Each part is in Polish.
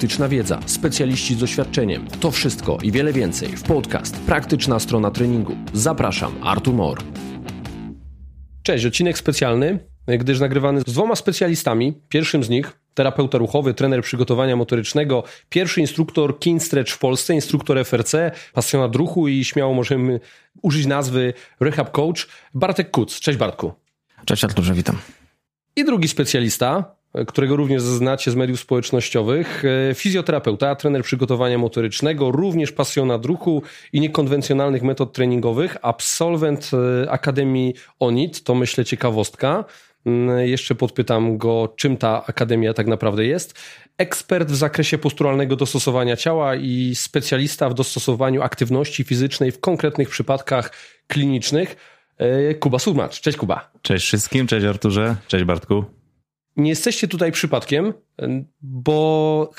praktyczna wiedza, specjaliści z doświadczeniem. To wszystko i wiele więcej w podcast Praktyczna strona treningu. Zapraszam, Artur Mor. Cześć, odcinek specjalny, gdyż nagrywany z dwoma specjalistami. Pierwszym z nich terapeuta ruchowy, trener przygotowania motorycznego, pierwszy instruktor King Stretch w Polsce, instruktor FRC, pasjonat ruchu i śmiało możemy użyć nazwy Rehab Coach, Bartek Kuc. Cześć Bartku. Cześć Arturze, witam. I drugi specjalista, którego również znacie z mediów społecznościowych, fizjoterapeuta, trener przygotowania motorycznego, również pasjonat ruchu i niekonwencjonalnych metod treningowych, absolwent e, Akademii ONIT, to myślę ciekawostka. Mm, jeszcze podpytam go, czym ta akademia tak naprawdę jest. Ekspert w zakresie posturalnego dostosowania ciała i specjalista w dostosowaniu aktywności fizycznej w konkretnych przypadkach klinicznych. E, Kuba Surmacz. Cześć Kuba. Cześć wszystkim, cześć Arturze, cześć Bartku. Nie jesteście tutaj przypadkiem, bo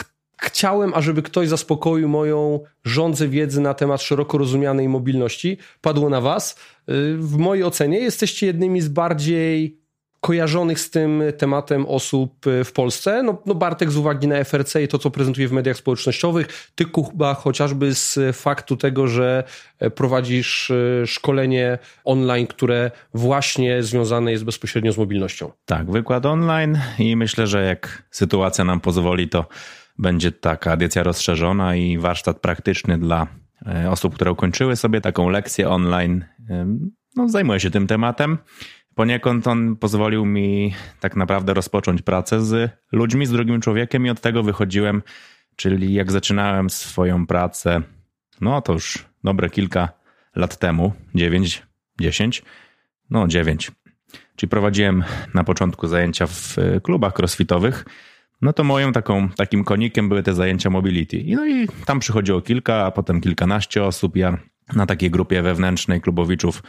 chciałem, ażeby ktoś zaspokoił moją rządzę wiedzy na temat szeroko rozumianej mobilności. Padło na was. E, w mojej ocenie jesteście jednymi z bardziej kojarzonych z tym tematem osób e, w Polsce. No, no Bartek z uwagi na FRC i to, co prezentuje w mediach społecznościowych, ty Kuba chociażby z faktu tego, że e, prowadzisz e, szkolenie online, które właśnie związane jest bezpośrednio z mobilnością. Tak, wykład online i myślę, że jak sytuacja nam pozwoli, to będzie taka edycja rozszerzona i warsztat praktyczny dla osób, które ukończyły sobie taką lekcję online. No, zajmuję się tym tematem. Poniekąd on pozwolił mi tak naprawdę rozpocząć pracę z ludźmi, z drugim człowiekiem i od tego wychodziłem, czyli jak zaczynałem swoją pracę, no to już dobre kilka lat temu, 9, 10, no 9. Czyli prowadziłem na początku zajęcia w klubach crossfitowych, no to moją taką, takim konikiem były te zajęcia mobility. No i tam przychodziło kilka, a potem kilkanaście osób. Ja na takiej grupie wewnętrznej klubowiczów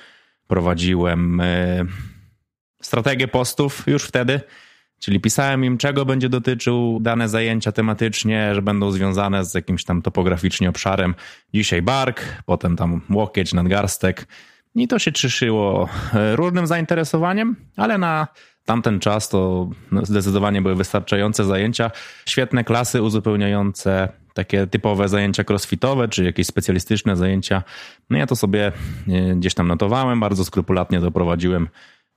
prowadziłem e, strategię postów już wtedy, czyli pisałem im, czego będzie dotyczył dane zajęcia tematycznie, że będą związane z jakimś tam topograficznie obszarem. Dzisiaj bark, potem tam łokieć, nadgarstek. I to się trzyszyło e, różnym zainteresowaniem, ale na tamten czas to zdecydowanie były wystarczające zajęcia. Świetne klasy uzupełniające takie typowe zajęcia crossfitowe, czy jakieś specjalistyczne zajęcia. No ja to sobie e, gdzieś tam notowałem, bardzo skrupulatnie to prowadziłem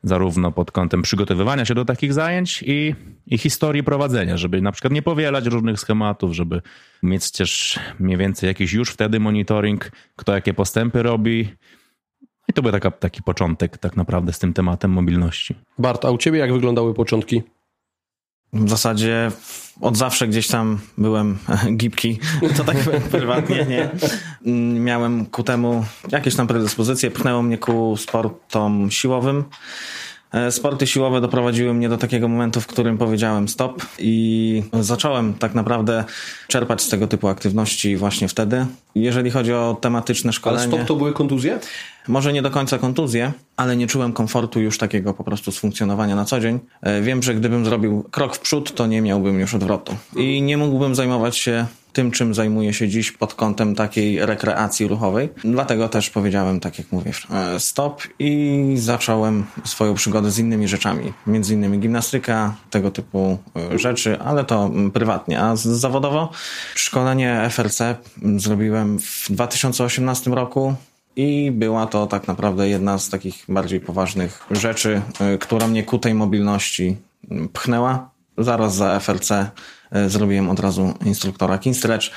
zarówno pod kątem przygotowywania się do takich zajęć i, i historii prowadzenia, żeby na przykład nie powielać różnych schematów, żeby mieć też mniej więcej jakiś już wtedy monitoring, kto jakie postępy robi. I to był taka, taki początek tak naprawdę z tym tematem mobilności. Bart, a u ciebie jak wyglądały początki? W zasadzie od zawsze gdzieś tam byłem gipki, to tak prywatnie, nie. Miałem ku temu jakieś tam predyspozycje, pchnęło mnie ku sportom siłowym. E, sporty siłowe doprowadziły mnie do takiego momentu, w którym powiedziałem stop i zacząłem tak naprawdę czerpać z tego typu aktywności właśnie wtedy. Jeżeli chodzi o tematyczne szkolenie... Ale stop to były kontuzje? Może nie do końca kontuzje, ale nie czułem komfortu już takiego po prostu z funkcjonowania na co dzień. E, wiem, że gdybym zrobił krok w przód, to nie miałbym już odwrotu. I nie mógłbym zajmować się tym, czym zajmuję się dziś pod kątem takiej rekreacji ruchowej. Dlatego też powiedziałem, tak jak mówię, e, stop i zacząłem swoją przygodę z innymi rzeczami. Między innymi gimnastyka, tego typu e, rzeczy, ale to mm, prywatnie. A zawodowo szkolenie FRC zrobiłem w 2018 roku. I była to tak naprawdę jedna z takich bardziej poważnych rzeczy, e, która mnie ku tej mobilności mm, pchnęła. Zaraz za FLC E, zrobiłem od razu instruktora Kinstretch.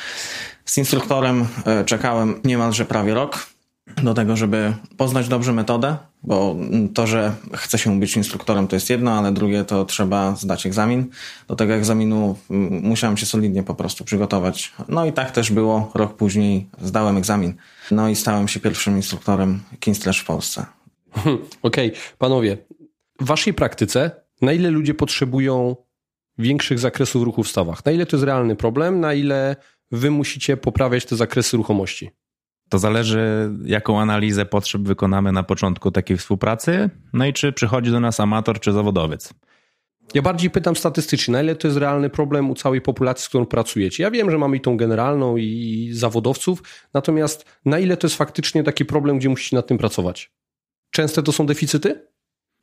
Z instruktorem e, czekałem niemalże prawie rok do tego, żeby poznać dobrze metodę, bo to, że chce się być instruktorem to jest jedno, ale drugie to trzeba zdać egzamin. Do tego egzaminu musiałem się solidnie po prostu przygotować. No i tak też było. Rok później zdałem egzamin. No i stałem się pierwszym instruktorem Kinstretch w Polsce. Okej, okay. panowie, w waszej praktyce na ile ludzie potrzebują większych zakresów ruchu w stawach. Na ile to jest realny problem, na ile wy musicie poprawiać te zakresy ruchomości? To zależy, jaką analizę potrzeb wykonamy na początku takiej współpracy, no i czy przychodzi do nas amator czy zawodowiec. Ja bardziej pytam statystycznie, na ile to jest realny problem u całej populacji, z którą pracujecie. Ja wiem, że mamy i tą generalną i zawodowców, natomiast na ile to jest faktycznie taki problem, gdzie musicie nad tym pracować? Częste to są deficyty?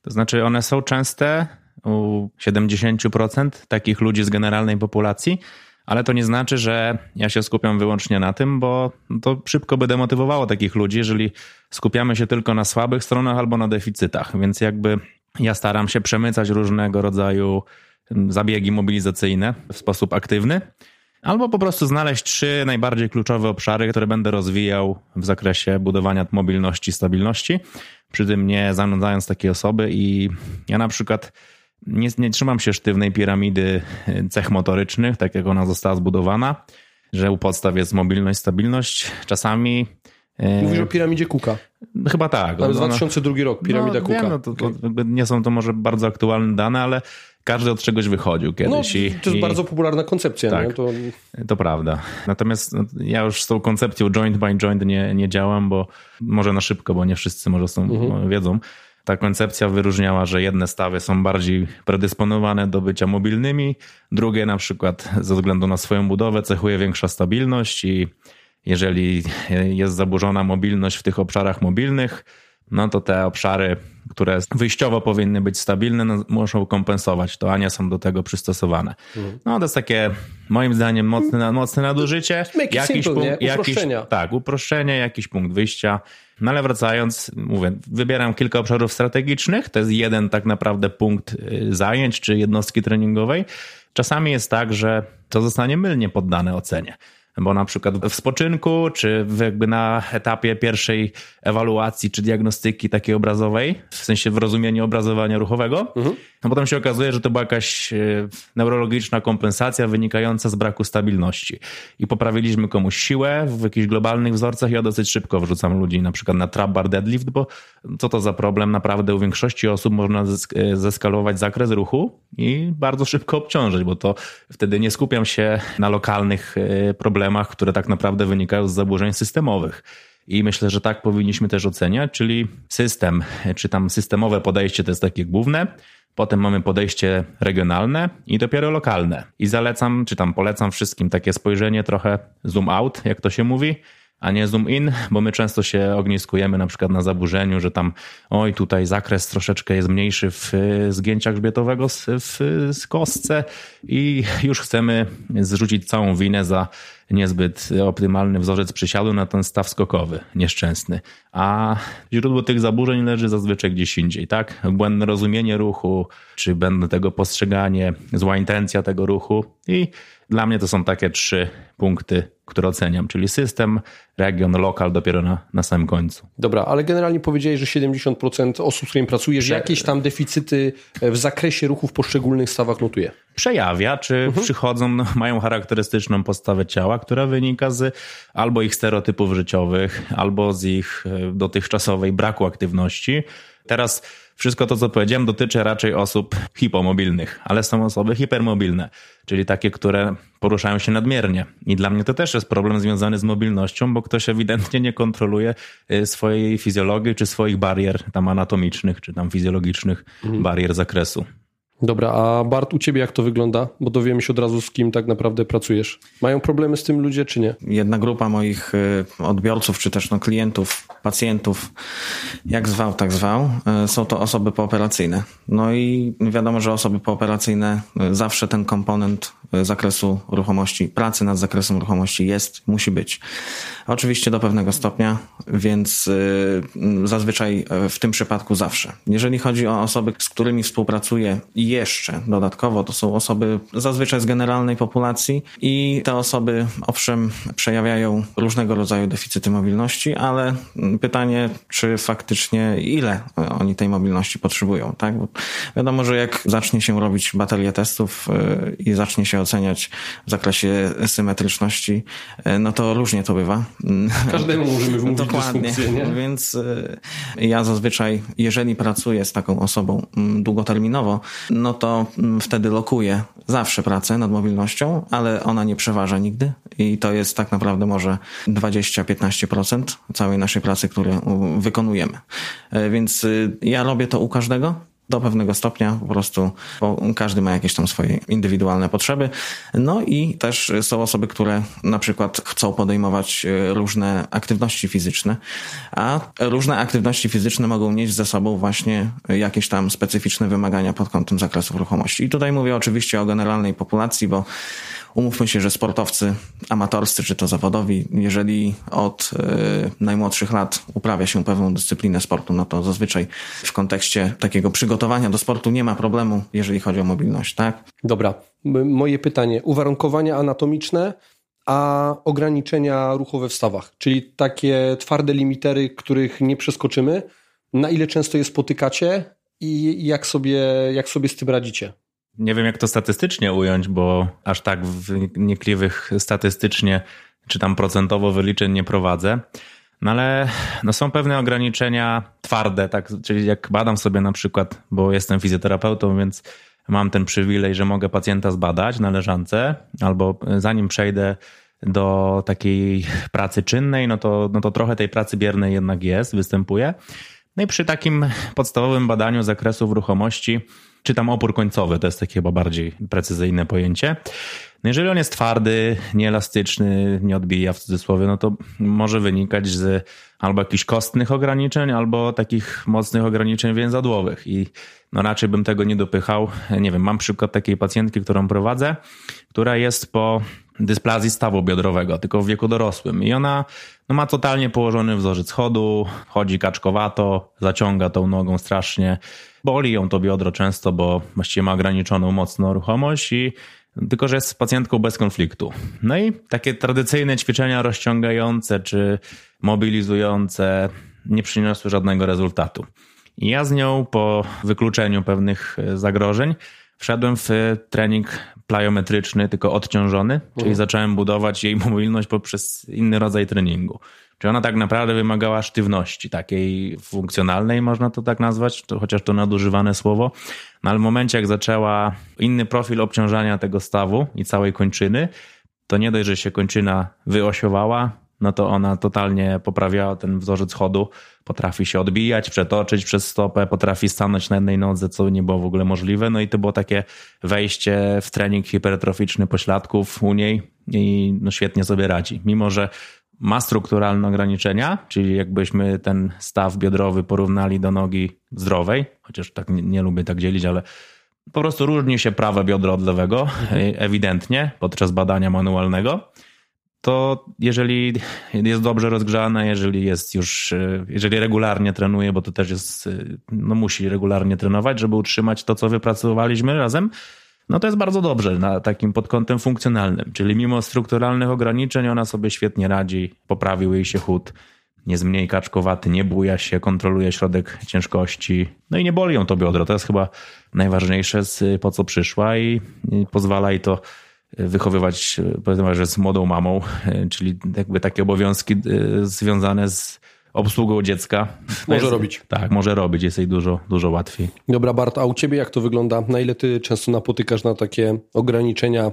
To znaczy, one są częste, u 70% takich ludzi z generalnej populacji, ale to nie znaczy, że ja się skupiam wyłącznie na tym, bo to szybko by demotywowało takich ludzi, jeżeli skupiamy się tylko na słabych stronach albo na deficytach. Więc jakby ja staram się przemycać różnego rodzaju zabiegi mobilizacyjne w sposób aktywny. Albo po prostu znaleźć trzy najbardziej kluczowe obszary, które będę rozwijał w zakresie budowania mobilności, stabilności, przy tym nie zanudzając takiej osoby. I ja na przykład nie, nie trzymam się sztywnej piramidy cech motorycznych, tak jak ona została zbudowana, że u podstaw jest mobilność, stabilność. Czasami e, Mówisz o piramidzie Kuka. Chyba tak. Ale 2002 rok, piramida no, Kuka. Wiem, no to, to nie są to może bardzo aktualne dane, ale każdy od czegoś wychodził kiedyś. No, i, to jest i... bardzo popularna koncepcja. Tak? To... to prawda. Natomiast no, ja już z tą koncepcją joint by joint nie, nie działam, bo może na szybko, bo nie wszyscy może są, mhm. wiedzą. Ta koncepcja wyróżniała, że jedne stawy są bardziej predysponowane do bycia mobilnymi, drugie na przykład ze względu na swoją budowę cechuje większa stabilność i jeżeli jest zaburzona mobilność w tych obszarach mobilnych, no to te obszary, które wyjściowo powinny być stabilne, no, muszą kompensować to, a nie są do tego przystosowane. Mhm. No to jest takie, moim zdaniem, mocne, mocne nadużycie. Jakiś simple, punkt, jakiś, tak, uproszczenie, jakiś punkt wyjścia. No ale wracając, mówię, wybieram kilka obszarów strategicznych, to jest jeden tak naprawdę punkt y, zajęć czy jednostki treningowej. Czasami jest tak, że to zostanie mylnie poddane ocenie bo na przykład w spoczynku, czy jakby na etapie pierwszej ewaluacji, czy diagnostyki takiej obrazowej, w sensie w rozumieniu obrazowania ruchowego, mhm. No potem się okazuje, że to była jakaś e, neurologiczna kompensacja wynikająca z braku stabilności. I poprawiliśmy komuś siłę w jakichś globalnych wzorcach. Ja dosyć szybko wrzucam ludzi na przykład na trap bar deadlift, bo co to za problem? Naprawdę u większości osób można e, zeskalować zakres ruchu i bardzo szybko obciążyć, bo to wtedy nie skupiam się na lokalnych e, problemach, problemach, które tak naprawdę wynikają z zaburzeń systemowych. I myślę, że tak powinniśmy też oceniać, czyli system, czy tam systemowe podejście to jest takie główne, potem mamy podejście regionalne i dopiero lokalne. I zalecam, czy tam polecam wszystkim takie spojrzenie trochę zoom out, jak to się mówi, a nie zoom in, bo my często się ogniskujemy na przykład na zaburzeniu, że tam oj, tutaj zakres troszeczkę jest mniejszy w zgięcia grzbietowego w, w kostce i już chcemy zrzucić całą winę za niezbyt optymalny wzorzec przysiadu na ten staw skokowy, nieszczęsny. A źródło tych zaburzeń leży zazwyczaj gdzieś indziej, tak? Błędne rozumienie ruchu, czy błędne tego postrzeganie, zła intencja tego ruchu i dla mnie to są takie trzy punkty, które oceniam, czyli system, region, lokal dopiero na, na samym końcu. Dobra, ale generalnie powiedziałeś, że 70% osób, z którymi pracujesz, Prze... jakieś tam deficyty w zakresie ruchu w poszczególnych stawach notuje. Przejawia, czy mhm. przychodzą, no, mają charakterystyczną postawę ciała, która wynika z albo ich stereotypów życiowych, albo z ich e, dotychczasowej braku aktywności. Teraz wszystko to, co powiedziałem, dotyczy raczej osób hipomobilnych, ale są osoby hipermobilne, czyli takie, które poruszają się nadmiernie. I dla mnie to też jest problem związany z mobilnością, bo ktoś ewidentnie nie kontroluje y, swojej fizjologii, czy swoich barier tam anatomicznych, czy tam fizjologicznych mhm. barier zakresu. Dobra, a Bart, u ciebie jak to wygląda? Bo dowiemy się od razu, z kim tak naprawdę pracujesz. Mają problemy z tym ludzie, czy nie? Jedna grupa moich y, odbiorców, czy też no, klientów, pacjentów, jak zwał, tak zwał, y, są to osoby pooperacyjne. No i wiadomo, że osoby pooperacyjne y, zawsze ten komponent zakresu ruchomości, pracy nad zakresem ruchomości jest, musi być. Oczywiście do pewnego stopnia, więc zazwyczaj w tym przypadku zawsze. Jeżeli chodzi o osoby, z którymi współpracuję i jeszcze dodatkowo to są osoby zazwyczaj z generalnej populacji i te osoby owszem przejawiają różnego rodzaju deficyty mobilności, ale pytanie, czy faktycznie ile oni tej mobilności potrzebują, tak? Bo wiadomo, że jak zacznie się robić baterię testów y, i zacznie się oceniać w zakresie symetryczności, y, no to różnie to bywa. Każdemu możemy wymówić Dokładnie, więc y, ja zazwyczaj, jeżeli pracuję z taką osobą mm, długoterminowo, no to mm, wtedy lokuje zawsze pracę nad mobilnością, ale ona nie przeważa nigdy i to jest tak naprawdę może 20-15% całej naszej pracy, którą wykonujemy. E, więc y, ja robię to u każdego, do pewnego stopnia po prostu, bo każdy ma jakieś tam swoje indywidualne potrzeby. No i też są osoby, które na przykład chcą podejmować e, różne aktywności fizyczne, a różne aktywności fizyczne mogą nieść ze sobą właśnie jakieś tam specyficzne wymagania pod kątem zakresu ruchomości. I tutaj mówię oczywiście o generalnej populacji, bo umówmy się, że sportowcy amatorscy czy to zawodowi, jeżeli od y, najmłodszych lat uprawia się pewną dyscyplinę sportu, no to zazwyczaj w kontekście takiego przygotowania do sportu nie ma problemu, jeżeli chodzi o mobilność, tak? Dobra. Moje pytanie. Uwarunkowania anatomiczne, a ograniczenia ruchowe w stawach, czyli takie twarde limitery, których nie przeskoczymy. Na ile często je spotykacie i jak sobie, jak sobie z tym radzicie? Nie wiem, jak to statystycznie ująć, bo aż tak wnikliwych statystycznie czy tam procentowo wyliczeń nie prowadzę. No ale no są pewne ograniczenia twarde, tak? Czyli jak badam sobie na przykład, bo jestem fizjoterapeutą, więc mam ten przywilej, że mogę pacjenta zbadać na leżance, albo zanim przejdę do takiej pracy czynnej, no to, no to trochę tej pracy biernej jednak jest, występuje. No i przy takim podstawowym badaniu zakresu ruchomości, czy tam opór końcowy, to jest takie chyba bardziej precyzyjne pojęcie. No jeżeli on jest twardy, nieelastyczny, nie odbija w cudzysłowie, no to może wynikać z albo jakichś kostnych ograniczeń, albo takich mocnych ograniczeń więzadłowych. I no raczej bym tego nie dopychał. Nie wiem, mam przykład takiej pacjentki, którą prowadzę, która jest po dysplazji stawu biodrowego, tylko w wieku dorosłym. I ona no, ma totalnie położony wzorzec chodu, chodzi kaczkowato, zaciąga tą nogą strasznie. Boli ją to biodro często, bo właściwie ma ograniczoną mocno ruchomość i tylko, że jest pacjentką bez konfliktu. No i takie tradycyjne ćwiczenia rozciągające czy mobilizujące nie przyniosły żadnego rezultatu. I ja z nią po wykluczeniu pewnych zagrożeń wszedłem w trening plyometryczny, tylko odciążony, czyli mhm. zacząłem budować jej mobilność poprzez inny rodzaj treningu. Czyli ona tak naprawdę wymagała sztywności, takiej funkcjonalnej, można to tak nazwać, to, chociaż to nadużywane słowo. No ale w momencie, jak zaczęła inny profil obciążania tego stawu i całej kończyny, to nie dość, że się kończyna wyosiowała, no to ona totalnie poprawiała ten wzorzec chodu, potrafi się odbijać, przetoczyć przez stopę, potrafi stanąć na jednej nodze, co nie było w ogóle możliwe. No i to było takie wejście w trening hipertroficzny pośladków u niej i no świetnie sobie radzi. Mimo, że ma strukturalne ograniczenia, czyli jakbyśmy ten staw biodrowy porównali do nogi zdrowej, chociaż tak nie, nie lubię tak dzielić, ale po prostu różni się prawe biodro od lewego, mhm. ewidentnie, podczas badania manualnego to jeżeli jest dobrze rozgrzane, jeżeli jest już, e, jeżeli regularnie trenuje, bo to też jest, e, no musi regularnie trenować, żeby utrzymać to, co wypracowaliśmy razem, no to jest bardzo dobrze na takim pod kątem funkcjonalnym. Czyli mimo strukturalnych ograniczeń ona sobie świetnie radzi, poprawił jej się chód, nie zmniej kaczkowaty, nie buja się, kontroluje środek ciężkości, no i nie boli ją to biodro. To jest chyba najważniejsze, po co przyszła i, pozwala jej to wychowywać, powiedzmy, że z młodą mamą, czyli jakby takie obowiązki e, związane z obsługą dziecka. Może jest, robić. Tak, może robić, jest jej dużo, dużo łatwiej. Dobra, Bart, a u ciebie jak to wygląda? Na ile ty często napotykasz na takie ograniczenia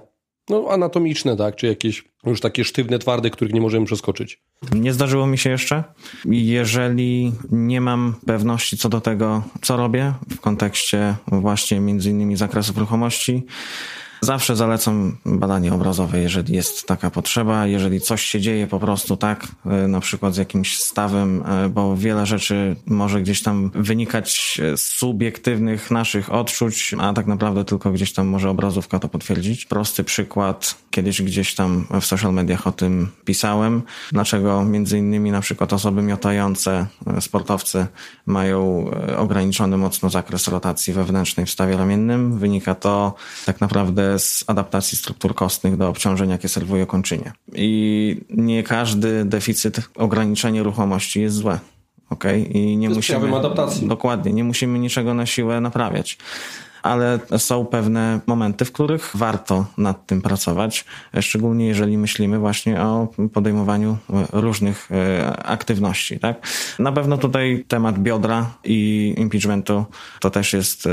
no, anatomiczne, tak? Czy jakieś już takie sztywne, twarde, których nie możemy przeskoczyć? Nie zdarzyło mi się jeszcze. Jeżeli nie mam pewności co do tego, co robię w kontekście właśnie między innymi zakresów ruchomości, Zawsze zalecam badanie obrazowe, jeżeli jest taka potrzeba, jeżeli coś się dzieje po prostu tak, e, na przykład z jakimś stawem, e, bo wiele rzeczy może gdzieś tam wynikać z subiektywnych naszych odczuć, a tak naprawdę tylko gdzieś tam może obrazówka to potwierdzić. Prosty przykład, kiedyś gdzieś tam w social mediach o tym pisałem, dlaczego między innymi na przykład osoby miotające, e, sportowcy mają ograniczony mocno zakres rotacji wewnętrznej w stawie ramiennym. Wynika to tak naprawdę z adaptacji struktur kostnych do obciążeń, jakie serwuje kończynie. I nie każdy deficyt, ograniczenie ruchomości jest złe. Okay? I nie musimy. adaptacji. Dokładnie, nie musimy niczego na siłę naprawiać ale są pewne momenty, w których warto nad tym pracować, szczególnie jeżeli myślimy właśnie o podejmowaniu różnych e, aktywności. Tak? Na pewno tutaj temat biodra i impeachmentu to też jest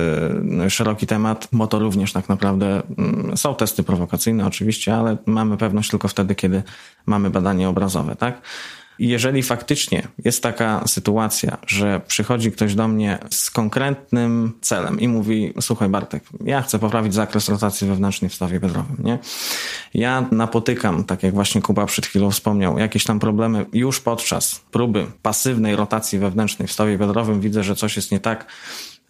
e, szeroki temat, bo to również tak naprawdę mm, są testy prowokacyjne oczywiście, ale mamy pewność tylko wtedy, kiedy mamy badanie obrazowe. Tak? Jeżeli faktycznie jest taka sytuacja, że przychodzi ktoś do mnie z konkretnym celem i mówi, słuchaj Bartek, ja chcę poprawić zakres rotacji wewnętrznej w stawie biodrowym, nie? Ja napotykam, tak jak właśnie Kuba przed chwilą wspomniał, jakieś tam problemy już podczas próby pasywnej rotacji wewnętrznej w stawie biodrowym, widzę, że coś jest nie tak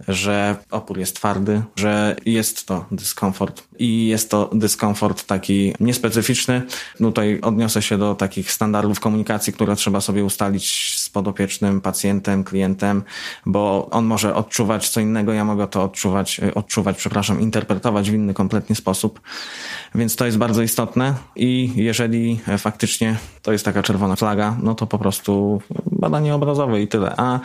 że opór jest twardy, że jest to dyskomfort i jest to dyskomfort taki niespecyficzny. Tutaj odniosę się do takich standardów komunikacji, które trzeba sobie ustalić z podopiecznym pacjentem, klientem, bo on może odczuwać co innego, ja mogę to odczuwać, odczuwać, przepraszam, interpretować w inny kompletnie sposób. Więc to jest bardzo istotne i jeżeli faktycznie to jest taka czerwona flaga, no to po prostu badanie obrazowe i tyle. A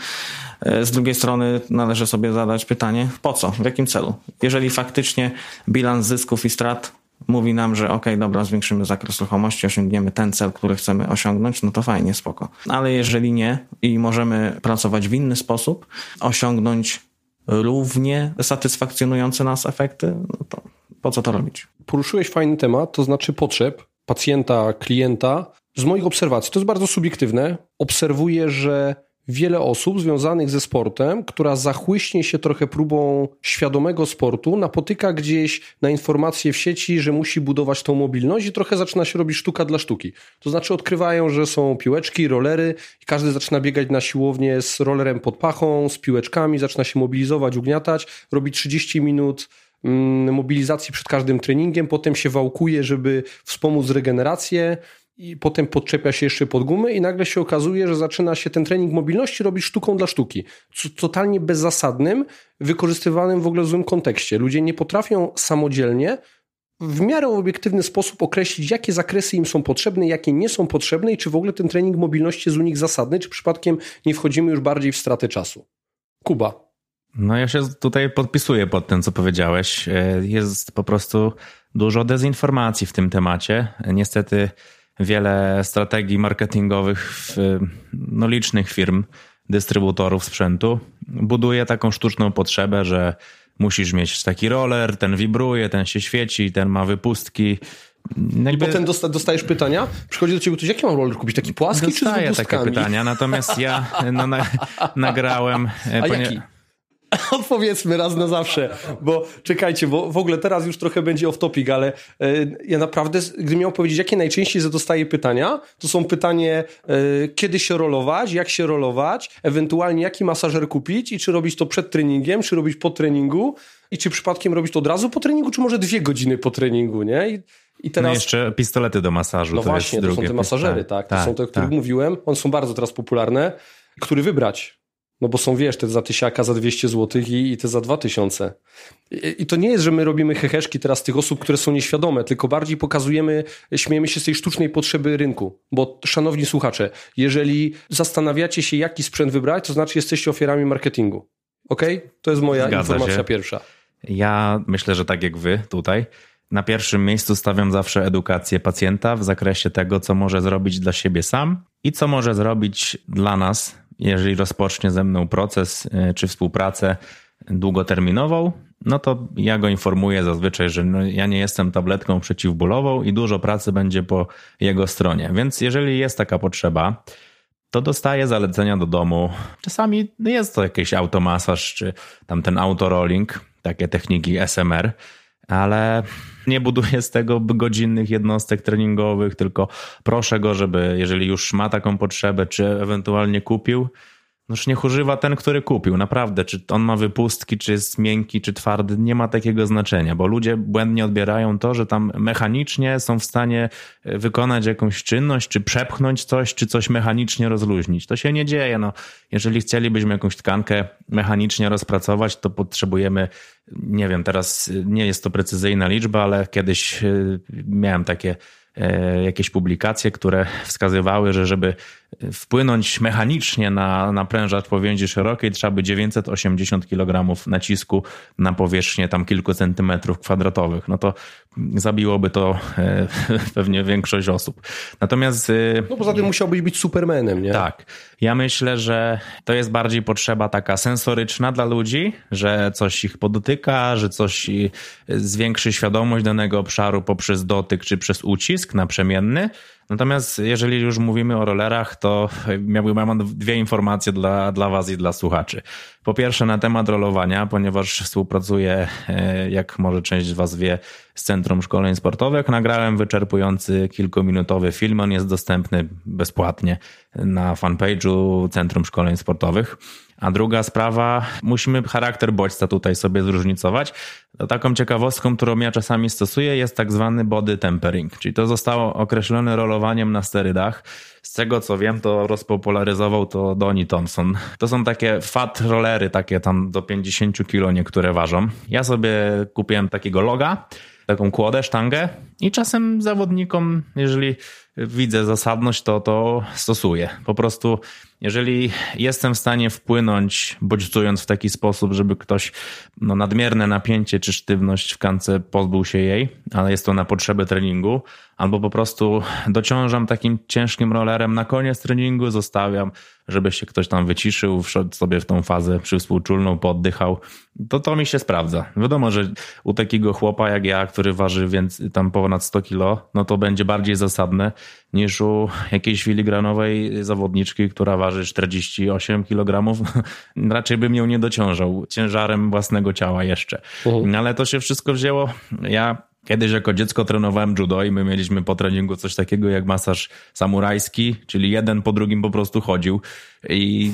z drugiej strony należy sobie zadać pytanie, po co, w jakim celu? Jeżeli faktycznie bilans zysków i strat mówi nam, że ok, dobra, zwiększymy zakres ruchomości, osiągniemy ten cel, który chcemy osiągnąć, no to fajnie, spoko. Ale jeżeli nie i możemy pracować w inny sposób, osiągnąć równie satysfakcjonujące nas efekty, no to po co to robić? Poruszyłeś fajny temat, to znaczy potrzeb pacjenta, klienta. Z moich obserwacji, to jest bardzo subiektywne, obserwuję, że wiele osób związanych ze sportem, która zachłyśnie się trochę próbą świadomego sportu, napotyka gdzieś na informacje w sieci, że musi budować tą mobilność i trochę zaczyna się robić sztuka dla sztuki. To znaczy odkrywają, że są piłeczki, rolery i każdy zaczyna biegać na siłownię z rollerem pod pachą, z piłeczkami, zaczyna się mobilizować, ugniatać, robi 30 minut mm, mobilizacji przed każdym treningiem, potem się wałkuje, żeby wspomóc regenerację, i potem podczepia się jeszcze pod gumy i nagle się okazuje, że zaczyna się ten trening mobilności robić sztuką dla sztuki. Totalnie bezzasadnym, wykorzystywanym w ogóle w złym kontekście. Ludzie nie potrafią samodzielnie w miarę obiektywny sposób określić, jakie zakresy im są potrzebne, jakie nie są potrzebne i czy w ogóle ten trening mobilności jest u nich zasadny, czy przypadkiem nie wchodzimy już bardziej w stratę czasu. Kuba. No ja się tutaj podpisuję pod tym, co powiedziałeś. E, jest po prostu dużo dezinformacji w tym temacie. Niestety wiele strategii marketingowych no, licznych firm, dystrybutorów sprzętu buduje taką sztuczną potrzebę, że musisz mieć taki roller, ten wibruje, ten się świeci, ten ma wypustki. Jakby... I potem dostajesz pytania, przychodzi do ciebie ktoś, jaki mam roller kupić, taki płaski Dostaję czy z takie pytania, natomiast ja no, na, nagrałem... A ponieważ... jaki? Odpowiedzmy raz na zawsze, bo czekajcie, bo w ogóle teraz już trochę będzie off topic, ale e, ja naprawdę, gdybym miał powiedzieć, jakie najczęściej dostaję pytania, to są pytanie, e, kiedy się rolować, jak się rolować, ewentualnie jaki masażer kupić i czy robić to przed treningiem, czy robić po treningu i czy przypadkiem robić to od razu po treningu, czy może dwie godziny po treningu, nie? I, i teraz... No jeszcze pistolety do masażu. No to właśnie, to są te masażery, tak. tak. To są te, o których tak. mówiłem. One są bardzo teraz popularne. Który wybrać? No bo są, wiesz, te za tysiaka, za 200 zł i, i te za 2000. I, I to nie jest, że my robimy heheszki teraz tych osób, które są nieświadome, tylko bardziej pokazujemy, śmiejemy się z tej sztucznej potrzeby rynku. Bo, szanowni słuchacze, jeżeli zastanawiacie się, jaki sprzęt wybrać, to znaczy jesteście ofiarami marketingu. Ok? To jest moja Zgadza informacja się. pierwsza. Ja myślę, że tak jak wy tutaj, na pierwszym miejscu stawiam zawsze edukację pacjenta w zakresie tego, co może zrobić dla siebie sam i co może zrobić dla nas, jeżeli rozpocznie ze mną proces y, czy współpracę długoterminową, no to ja go informuję zazwyczaj, że no ja nie jestem tabletką przeciwbólową i dużo pracy będzie po jego stronie. Więc jeżeli jest taka potrzeba, to dostaję zalecenia do domu. Czasami jest to jakiś automasaż, czy tam ten autorolling, takie techniki SMR, ale nie buduję z tego godzinnych jednostek treningowych, tylko proszę go, żeby jeżeli już ma taką potrzebę, czy ewentualnie kupił, Noż niech używa ten, który kupił. Naprawdę, czy on ma wypustki, czy jest miękki, czy twardy, nie ma takiego znaczenia, bo ludzie błędnie odbierają to, że tam mechanicznie są w stanie e, wykonać jakąś czynność, czy przepchnąć coś, czy coś mechanicznie rozluźnić. To się nie dzieje. No, jeżeli chcielibyśmy jakąś tkankę mechanicznie rozpracować, to potrzebujemy, nie wiem, teraz nie jest to precyzyjna liczba, ale kiedyś e, miałem takie e, jakieś publikacje, które wskazywały, że żeby wpłynąć mechanicznie na, na prężacz powięzi szerokiej, trzeba by 980 kg nacisku na powierzchnię tam kilku centymetrów kwadratowych. No to zabiłoby to e, pewnie większość osób. Natomiast... E, no poza tym musiałbyś być supermanem, nie? Tak. Ja myślę, że to jest bardziej potrzeba taka sensoryczna dla ludzi, że coś ich podotyka, że coś zwiększy świadomość danego obszaru poprzez dotyk czy przez ucisk naprzemienny, Natomiast jeżeli już mówimy o rollerach, to mam dwie informacje dla, dla Was i dla słuchaczy. Po pierwsze na temat rolowania, ponieważ współpracuję, e, jak może część z Was wie, z Centrum Szkoleń Sportowych, nagrałem wyczerpujący kilkuminutowy film. On jest dostępny bezpłatnie na fanpage'u Centrum Szkoleń Sportowych. A druga sprawa, musimy charakter bodźca tutaj sobie zróżnicować. Taką ciekawostką, którą ja czasami stosuję, jest tak zwany body tempering, czyli to zostało określone rolowaniem na sterydach. Z tego co wiem, to rozpopularyzował to Donnie Thompson. To są takie fat rollery, takie tam do 50 kilo niektóre ważą. Ja sobie kupiłem takiego loga, taką kłodę, sztangę i czasem zawodnikom, jeżeli widzę zasadność, to to stosuję. Po prostu jeżeli jestem w stanie wpłynąć, bodźcując w taki sposób, żeby ktoś no, nadmierne napięcie czy sztywność w kance pozbył się jej, ale jest to na potrzeby treningu, albo po prostu dociążam takim ciężkim rollerem na koniec treningu, zostawiam, żeby się ktoś tam wyciszył, wszedł sobie w tą fazę przywspółczulną, poddychał, to to mi się sprawdza. Wiadomo, że u takiego chłopa jak ja, który waży więc tam ponad 100 kilo, no to będzie bardziej zasadne niż u jakiejś filigranowej zawodniczki, która waży 48 kg. Raczej bym ją nie dociążał ciężarem własnego ciała jeszcze. Uh-huh. Ale to się wszystko wzięło. Ja Kiedyś jako dziecko trenowałem judo i my mieliśmy po treningu coś takiego jak masaż samurajski, czyli jeden po drugim po prostu chodził i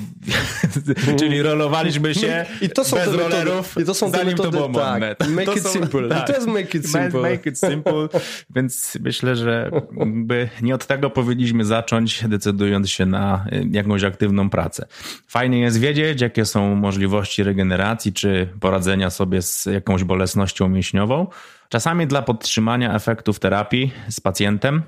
czyli rolowaliśmy się I to są bez te rollerów, i to są zanim metody, to było tak, Make to it są, simple. Tak, I to jest make it simple. Make it simple. Więc myślę, że by nie od tego powinniśmy zacząć, decydując się na y, jakąś aktywną pracę. Fajnie jest wiedzieć, jakie są możliwości regeneracji czy poradzenia sobie z jakąś bolesnością mięśniową. Czasami dla podtrzymania efektów terapii z pacjentem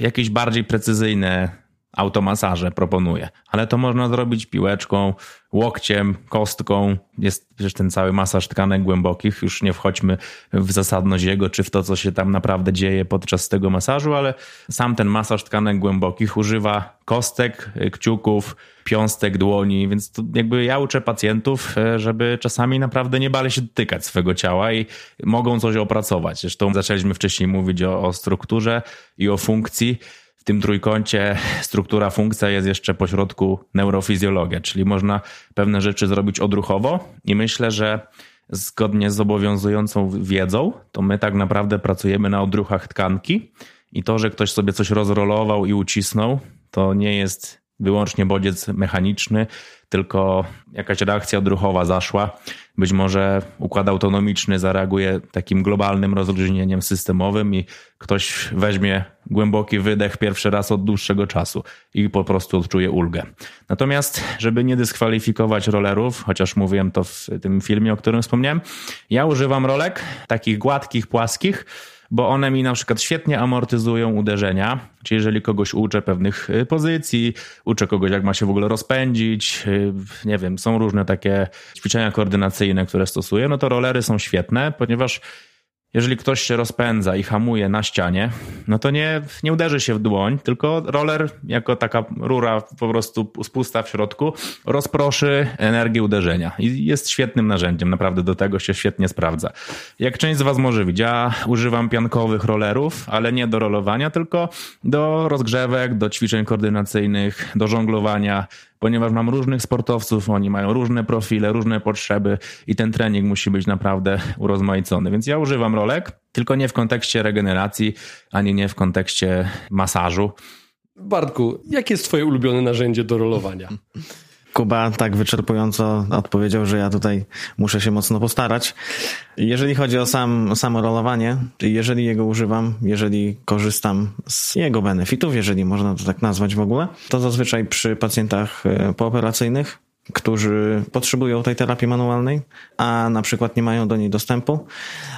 jakieś bardziej precyzyjne automasaże proponuję, ale to można zrobić piłeczką, łokciem, kostką. Jest przecież ten cały masaż tkanek głębokich. Już nie wchodźmy w zasadność jego, czy w to, co się tam naprawdę dzieje podczas tego masażu, ale sam ten masaż tkanek głębokich używa kostek, kciuków, piąstek, dłoni, więc jakby ja uczę pacjentów, e, żeby czasami naprawdę nie bali się dotykać swojego ciała i mogą coś opracować. Zresztą zaczęliśmy wcześniej mówić o, o strukturze i o funkcji tym trójkącie struktura, funkcja jest jeszcze pośrodku neurofizjologia, czyli można pewne rzeczy zrobić odruchowo i myślę, że zgodnie z obowiązującą wiedzą, to my tak naprawdę pracujemy na odruchach tkanki i to, że ktoś sobie coś rozrolował i ucisnął, to nie jest wyłącznie bodziec mechaniczny, tylko jakaś reakcja odruchowa zaszła. Być może układ autonomiczny zareaguje takim globalnym rozluźnieniem systemowym i ktoś weźmie głęboki wydech pierwszy raz od dłuższego czasu i po prostu odczuje ulgę. Natomiast, żeby nie dyskwalifikować rollerów, chociaż mówiłem to w tym filmie, o którym wspomniałem, ja używam rolek takich gładkich, płaskich, bo one mi na przykład świetnie amortyzują uderzenia. Czyli jeżeli kogoś uczę pewnych y, pozycji, uczę kogoś, jak ma się w ogóle rozpędzić, y, nie wiem, są różne takie ćwiczenia koordynacyjne, które stosuję, no to rolery są świetne, ponieważ jeżeli ktoś się rozpędza i hamuje na ścianie, no to nie, nie uderzy się w dłoń, tylko roller jako taka rura po prostu spusta w środku rozproszy energię uderzenia i jest świetnym narzędziem, naprawdę do tego się świetnie sprawdza. Jak część z Was może widzieć, ja używam piankowych rollerów, ale nie do rolowania, tylko do rozgrzewek, do ćwiczeń koordynacyjnych, do żonglowania, ponieważ mam różnych sportowców, oni mają różne profile, różne potrzeby i ten trening musi być naprawdę urozmaicony. Więc ja używam rolek, tylko nie w kontekście regeneracji, ani nie w kontekście masażu. Bartku, jakie jest twoje ulubione narzędzie do rolowania? Kuba tak wyczerpująco odpowiedział, że ja tutaj muszę się mocno postarać. Jeżeli chodzi o sam, samo rolowanie, jeżeli jego używam, jeżeli korzystam z jego benefitów, jeżeli można to tak nazwać w ogóle, to zazwyczaj przy pacjentach e, pooperacyjnych którzy potrzebują tej terapii manualnej, a na przykład nie mają do niej dostępu.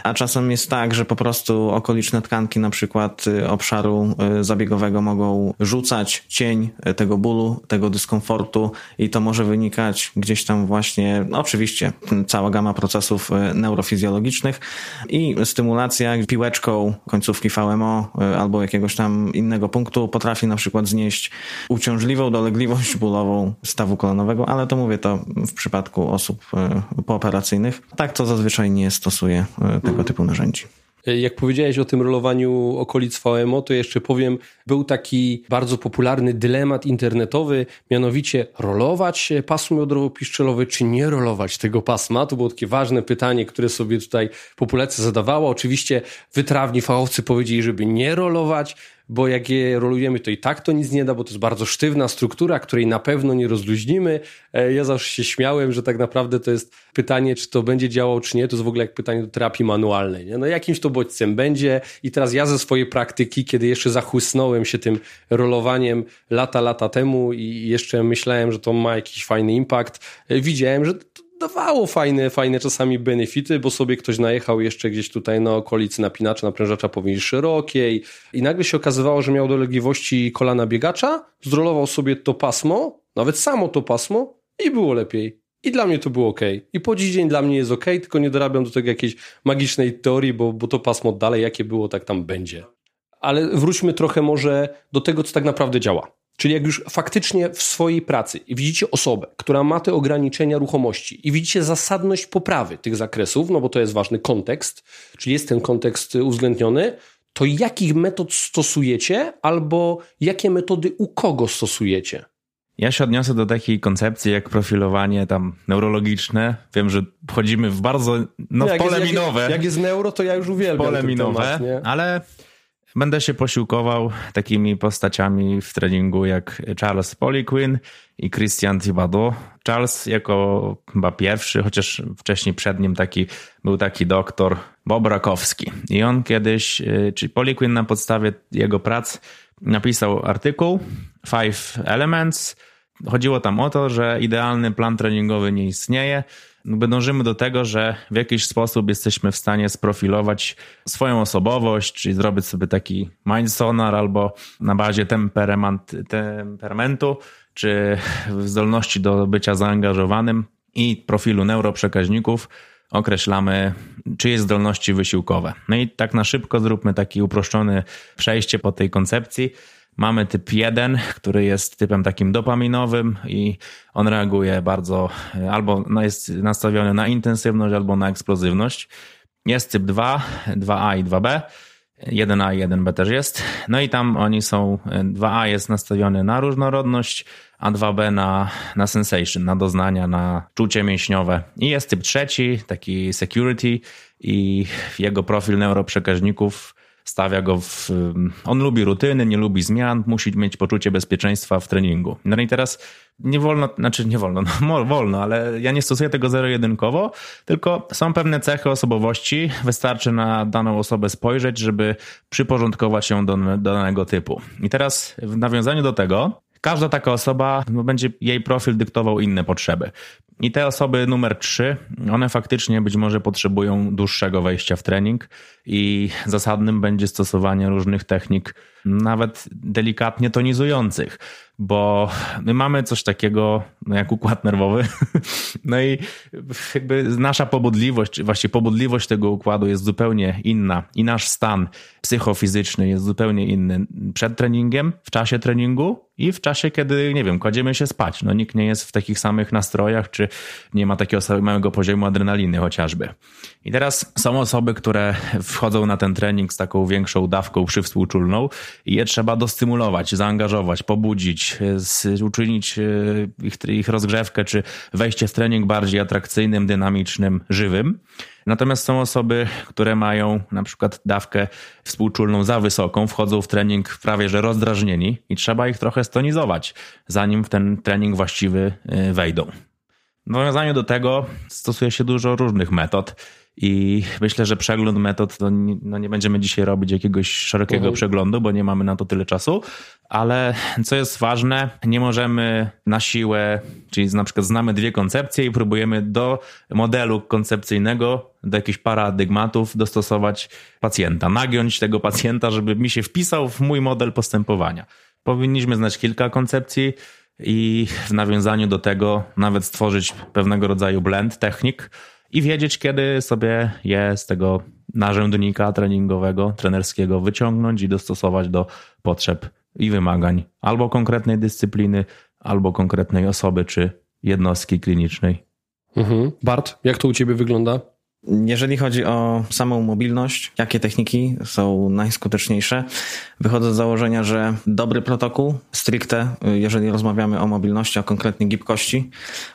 A czasem jest tak, że po prostu okoliczne tkanki, na przykład y, obszaru y, zabiegowego, mogą rzucać cień y, tego bólu, tego dyskomfortu, i to może wynikać gdzieś tam właśnie, no oczywiście, cała gama procesów neurofizjologicznych i stymulacja piłeczką końcówki VMO albo jakiegoś tam innego punktu potrafi na przykład znieść uciążliwą dolegliwość bólową stawu kolanowego, ale to mówię to w przypadku osób e, pooperacyjnych. Tak to zazwyczaj nie stosuje e, tego typu narzędzi. Jak powiedziałeś o tym rolowaniu okolic VMO, to jeszcze powiem, był taki bardzo popularny dylemat internetowy, mianowicie rolować pasmo jądrowo-piszczelowe, czy nie rolować tego pasma. To było takie ważne pytanie, które sobie tutaj populacja zadawała. Oczywiście wytrawni fachowcy powiedzieli, żeby nie rolować, bo jak je rolujemy, to i tak to nic nie da, bo to jest bardzo sztywna struktura, której na pewno nie rozluźnimy. E, ja zawsze się śmiałem, że tak naprawdę to jest pytanie, czy to będzie działało, czy nie. To jest w ogóle jak pytanie do terapii manualnej. Nie? No jakimś to bodźcem będzie i teraz ja ze swojej praktyki, kiedy jeszcze zachłysnąłem się tym rolowaniem lata, lata temu i jeszcze myślałem, że to ma jakiś fajny impact, e, widziałem, że dawało fajne, fajne czasami benefity, bo sobie ktoś najechał jeszcze gdzieś tutaj na okolicy napinacza, naprężacza powierzchni szerokiej i nagle się okazywało, że miał dolegliwości kolana biegacza, zrolował sobie to pasmo, nawet samo to pasmo i było lepiej. I dla mnie to było ok. I po dziś dzień dla mnie jest ok, tylko nie dorabiam do tego jakiejś magicznej teorii, bo, bo to pasmo dalej jakie było, tak tam będzie. Ale wróćmy trochę może do tego, co tak naprawdę działa. Czyli jak już faktycznie w swojej pracy widzicie osobę, która ma te ograniczenia ruchomości i widzicie zasadność poprawy tych zakresów, no bo to jest ważny kontekst, czyli jest ten kontekst uwzględniony, to jakich metod stosujecie albo jakie metody u kogo stosujecie? Ja się odniosę do takiej koncepcji jak profilowanie tam neurologiczne. Wiem, że wchodzimy w bardzo no, w pole jest, minowe. Jak, jak, jest neuro, to ja już uwielbiam pole minowe, temat, ale Będę się posiłkował takimi postaciami w treningu jak Charles Poliquin i Christian Thibodeau. Charles jako chyba pierwszy, chociaż wcześniej przed nim taki był taki doktor Bob Rakowski. I on kiedyś, y, czyli Poliquin na podstawie jego prac napisał artykuł Five Elements. Chodziło tam o to, że idealny plan treningowy nie istnieje, dążymy do tego, że w jakiś sposób jesteśmy w stanie sprofilować swoją osobowość, czyli zrobić sobie taki mind sonar albo na bazie temperament, temperamentu, czy zdolności do bycia zaangażowanym i profilu neuroprzekaźników określamy czyjeś zdolności wysiłkowe. No i tak na szybko zróbmy taki uproszczony przejście po tej koncepcji. Mamy typ 1, który jest typem takim dopaminowym i on reaguje bardzo, albo no, jest nastawiony na intensywność, albo na eksplozywność. Jest typ 2, 2A i 2B. 1A i 1B też jest. No i tam oni są, 2A jest nastawiony na różnorodność, a 2B na, na sensation, na doznania, na czucie mięśniowe. I jest typ trzeci, taki security i jego profil neuroprzekaźników stawia go w. On lubi rutyny, nie lubi zmian, musi mieć poczucie bezpieczeństwa w treningu. No i teraz nie wolno, znaczy nie wolno, no wolno, ale ja nie stosuję tego zero-jedynkowo, tylko są pewne cechy osobowości. Wystarczy na daną osobę spojrzeć, żeby przyporządkować ją do, do danego typu. I teraz w nawiązaniu do tego, Każda taka osoba no, będzie jej profil dyktował inne potrzeby. I te osoby numer trzy, one faktycznie być może potrzebują dłuższego wejścia w trening i zasadnym będzie stosowanie różnych technik, nawet delikatnie tonizujących bo my mamy coś takiego no jak układ nerwowy. No i jakby nasza pobudliwość, właściwie pobudliwość tego układu jest zupełnie inna i nasz stan psychofizyczny jest zupełnie inny przed treningiem, w czasie treningu i w czasie, kiedy, nie wiem, kładziemy się spać. No nikt nie jest w takich samych nastrojach, czy nie ma takiego samego poziomu adrenaliny chociażby. I teraz są osoby, które wchodzą na ten trening z taką większą dawką przywspółczulną i je trzeba dostymulować, zaangażować, pobudzić, uczynić e, ich, ich rozgrzewkę, czy wejście w trening bardziej atrakcyjnym, dynamicznym, żywym. Natomiast są osoby, które mają na przykład dawkę współczulną za wysoką, wchodzą w trening prawie że rozdrażnieni i trzeba ich trochę stonizować, zanim w ten trening właściwy e, wejdą. W nawiązaniu do tego stosuje się dużo różnych metod. I myślę, że przegląd metod, to nie, no nie będziemy dzisiaj robić jakiegoś szerokiego mhm. przeglądu, bo nie mamy na to tyle czasu, ale co jest ważne, nie możemy na siłę, czyli na przykład znamy dwie koncepcje i próbujemy do modelu koncepcyjnego, do jakichś paradygmatów dostosować pacjenta, nagiąć tego pacjenta, żeby mi się wpisał w mój model postępowania. Powinniśmy znać kilka koncepcji, i w nawiązaniu do tego nawet stworzyć pewnego rodzaju blend technik, i wiedzieć, kiedy sobie je z tego narzędnika treningowego, trenerskiego wyciągnąć i dostosować do potrzeb i wymagań albo konkretnej dyscypliny, albo konkretnej osoby czy jednostki klinicznej. Mhm. Bart, jak to u ciebie wygląda? Jeżeli chodzi o samą mobilność, jakie techniki są najskuteczniejsze? Wychodzę z założenia, że dobry protokół, stricte, jeżeli rozmawiamy o mobilności, a konkretnie gibkości,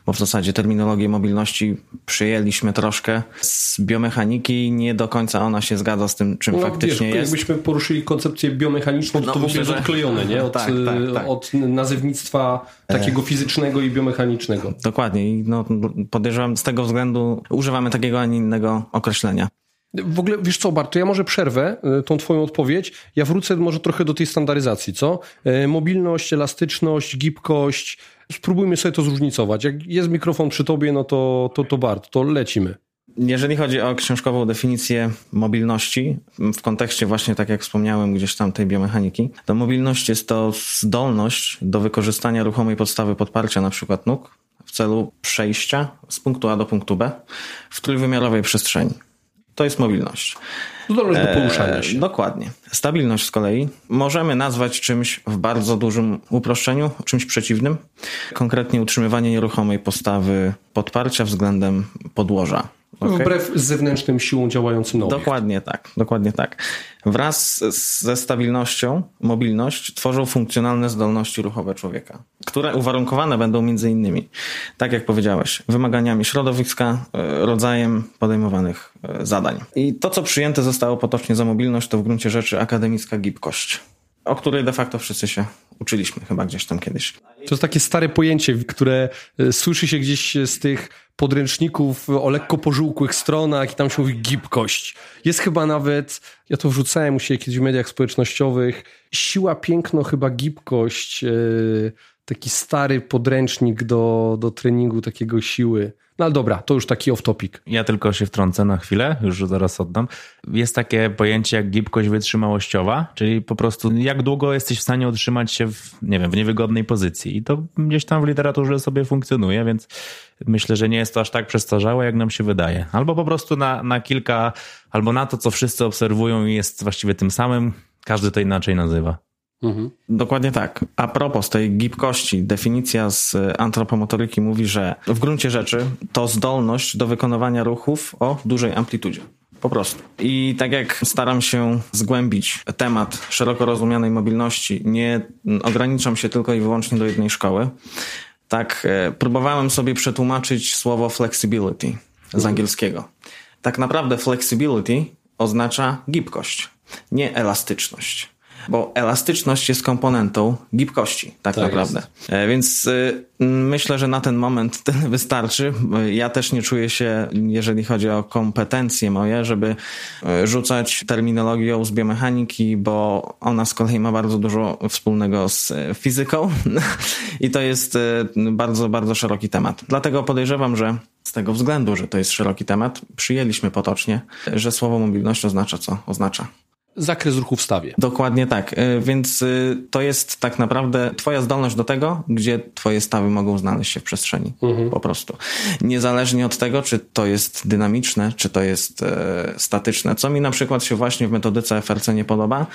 bo w zasadzie terminologię mobilności przyjęliśmy troszkę z biomechaniki, nie do końca ona się zgadza z tym, czym no, faktycznie wiesz, jest. Jakbyśmy poruszyli koncepcję biomechaniczną, to, No, to w ogóle jest odklejone, nie? Od, Tak, tak, tak. od nazewnictwa takiego fizycznego i biomechanicznego. Dokładnie no, podejrzewam z tego względu używamy takiego, a nie określenia. W ogóle, wiesz co, Bart, to ja może przerwę y, tą twoją odpowiedź. Ja wrócę może trochę do tej standaryzacji, co? Y, Mobilność, elastyczność, gibkość. Spróbujmy sobie to zróżnicować. Jak jest mikrofon przy tobie, no to, to, to Bart, to lecimy. Jeżeli chodzi o książkową definicję mobilności, w kontekście właśnie, tak jak wspomniałem, gdzieś tam tej biomechaniki, to mobilność jest to zdolność do wykorzystania ruchomej podstawy podparcia, na przykład nóg, w celu przejścia z punktu A do punktu B w trójwymiarowej przestrzeni. To jest mobilność. Zdolność do poruszania E, się. Dokładnie. Stabilność z kolei możemy nazwać czymś w bardzo dużym uproszczeniu, czymś przeciwnym. Konkretnie utrzymywanie nieruchomej postawy podparcia względem podłoża. Okej? Wbrew zewnętrznym siłom działającym na obiekt. Dokładnie tak, dokładnie tak. Wraz z- ze stabilnością, mobilność tworzą funkcjonalne zdolności ruchowe człowieka, które uwarunkowane będą między innymi, tak jak powiedziałeś, wymaganiami środowiska, e, rodzajem podejmowanych e, zadań. I to, co przyjęte zostało potocznie za mobilność, to w gruncie rzeczy akademicka gibkość, o której de facto wszyscy się uczyliśmy chyba gdzieś tam kiedyś. To jest takie stare pojęcie, które e, słyszy się gdzieś z tych podręczników o lekko pożółkłych stronach i tam się mówi gibkość. Jest chyba nawet, ja to wrzucałem u siebie kiedyś w mediach społecznościowych, siła, piękno, chyba gibkość, e, taki stary podręcznik do, do treningu takiego siły. No ale dobra, to już taki off topic. Ja tylko się wtrącę na chwilę, już zaraz oddam. Jest takie pojęcie jak gibkość wytrzymałościowa, czyli po prostu jak długo jesteś w stanie utrzymać się w, nie wiem, w niewygodnej pozycji. I to gdzieś tam w literaturze sobie funkcjonuje, więc myślę, że nie jest to aż tak przestarzałe, jak nam się wydaje. Albo po prostu na, na kilka, albo na to, co wszyscy obserwują i jest właściwie tym samym, każdy to inaczej nazywa. Dokładnie tak. A propos tej gibkości, definicja z antropomotoryki mówi, że w gruncie rzeczy to zdolność do wykonywania ruchów o dużej amplitudzie. Po prostu. I tak jak staram się zgłębić temat szeroko rozumianej mobilności, nie ograniczam się tylko i wyłącznie do jednej szkoły, tak e, próbowałem sobie przetłumaczyć słowo flexibility z angielskiego. Tak naprawdę flexibility oznacza gibkość, nie elastyczność. Bo elastyczność jest komponentą gibkości, tak, Tak naprawdę. E, Więc y, myślę, że na ten moment tyle wystarczy. Y, Ja też nie czuję się, jeżeli chodzi o kompetencje moje, żeby y, rzucać terminologią z biomechaniki, bo ona z kolei ma bardzo dużo wspólnego z fizyką i to jest bardzo, bardzo szeroki temat. Dlatego podejrzewam, że z tego względu, że to jest szeroki temat, przyjęliśmy potocznie, że słowo mobilność oznacza co? Oznacza Zakres ruchu w stawie. Dokładnie tak. Y, Więc y, to jest tak naprawdę Twoja zdolność do tego, gdzie Twoje stawy mogą znaleźć się w przestrzeni. Po prostu. Niezależnie od tego, czy to jest dynamiczne, czy to jest e, statyczne. Co mi na przykład się właśnie w metodyce FRC nie podoba,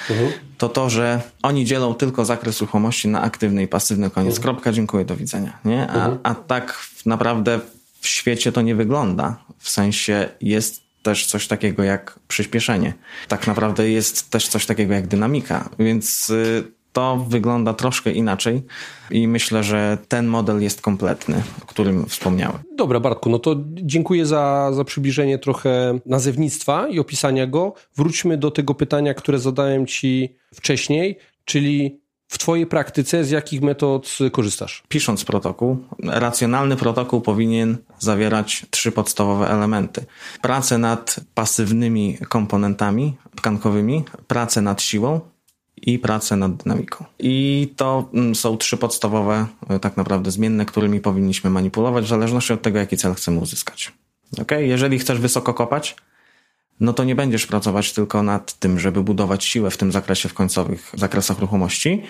to to, że oni dzielą tylko zakres ruchomości na aktywny i pasywny. Koniec. Kropka, dziękuję, do widzenia. Nie? A, a tak naprawdę w świecie to nie wygląda. W sensie jest też coś takiego jak przyspieszenie. Tak naprawdę jest też coś takiego jak dynamika, więc y, to wygląda troszkę inaczej i myślę, że ten model jest kompletny, o którym wspomniałem. Dobra, Bartku, no to dziękuję za, za przybliżenie trochę nazewnictwa i opisania go. Wróćmy do tego pytania, które zadałem Ci wcześniej, czyli w Twojej praktyce z jakich metod korzystasz? Pisząc protokół, racjonalny protokół powinien zawierać trzy podstawowe elementy. Pracę nad pasywnymi komponentami tkankowymi, pracę nad siłą i pracę nad dynamiką. I to mm, są trzy podstawowe e, tak naprawdę zmienne, którymi powinniśmy manipulować w zależności od tego, jaki cel chcemy uzyskać. Okay? Jeżeli chcesz wysoko kopać, no to nie będziesz pracować tylko nad tym, żeby budować siłę w tym zakresie, w końcowych zakresach ruchomości,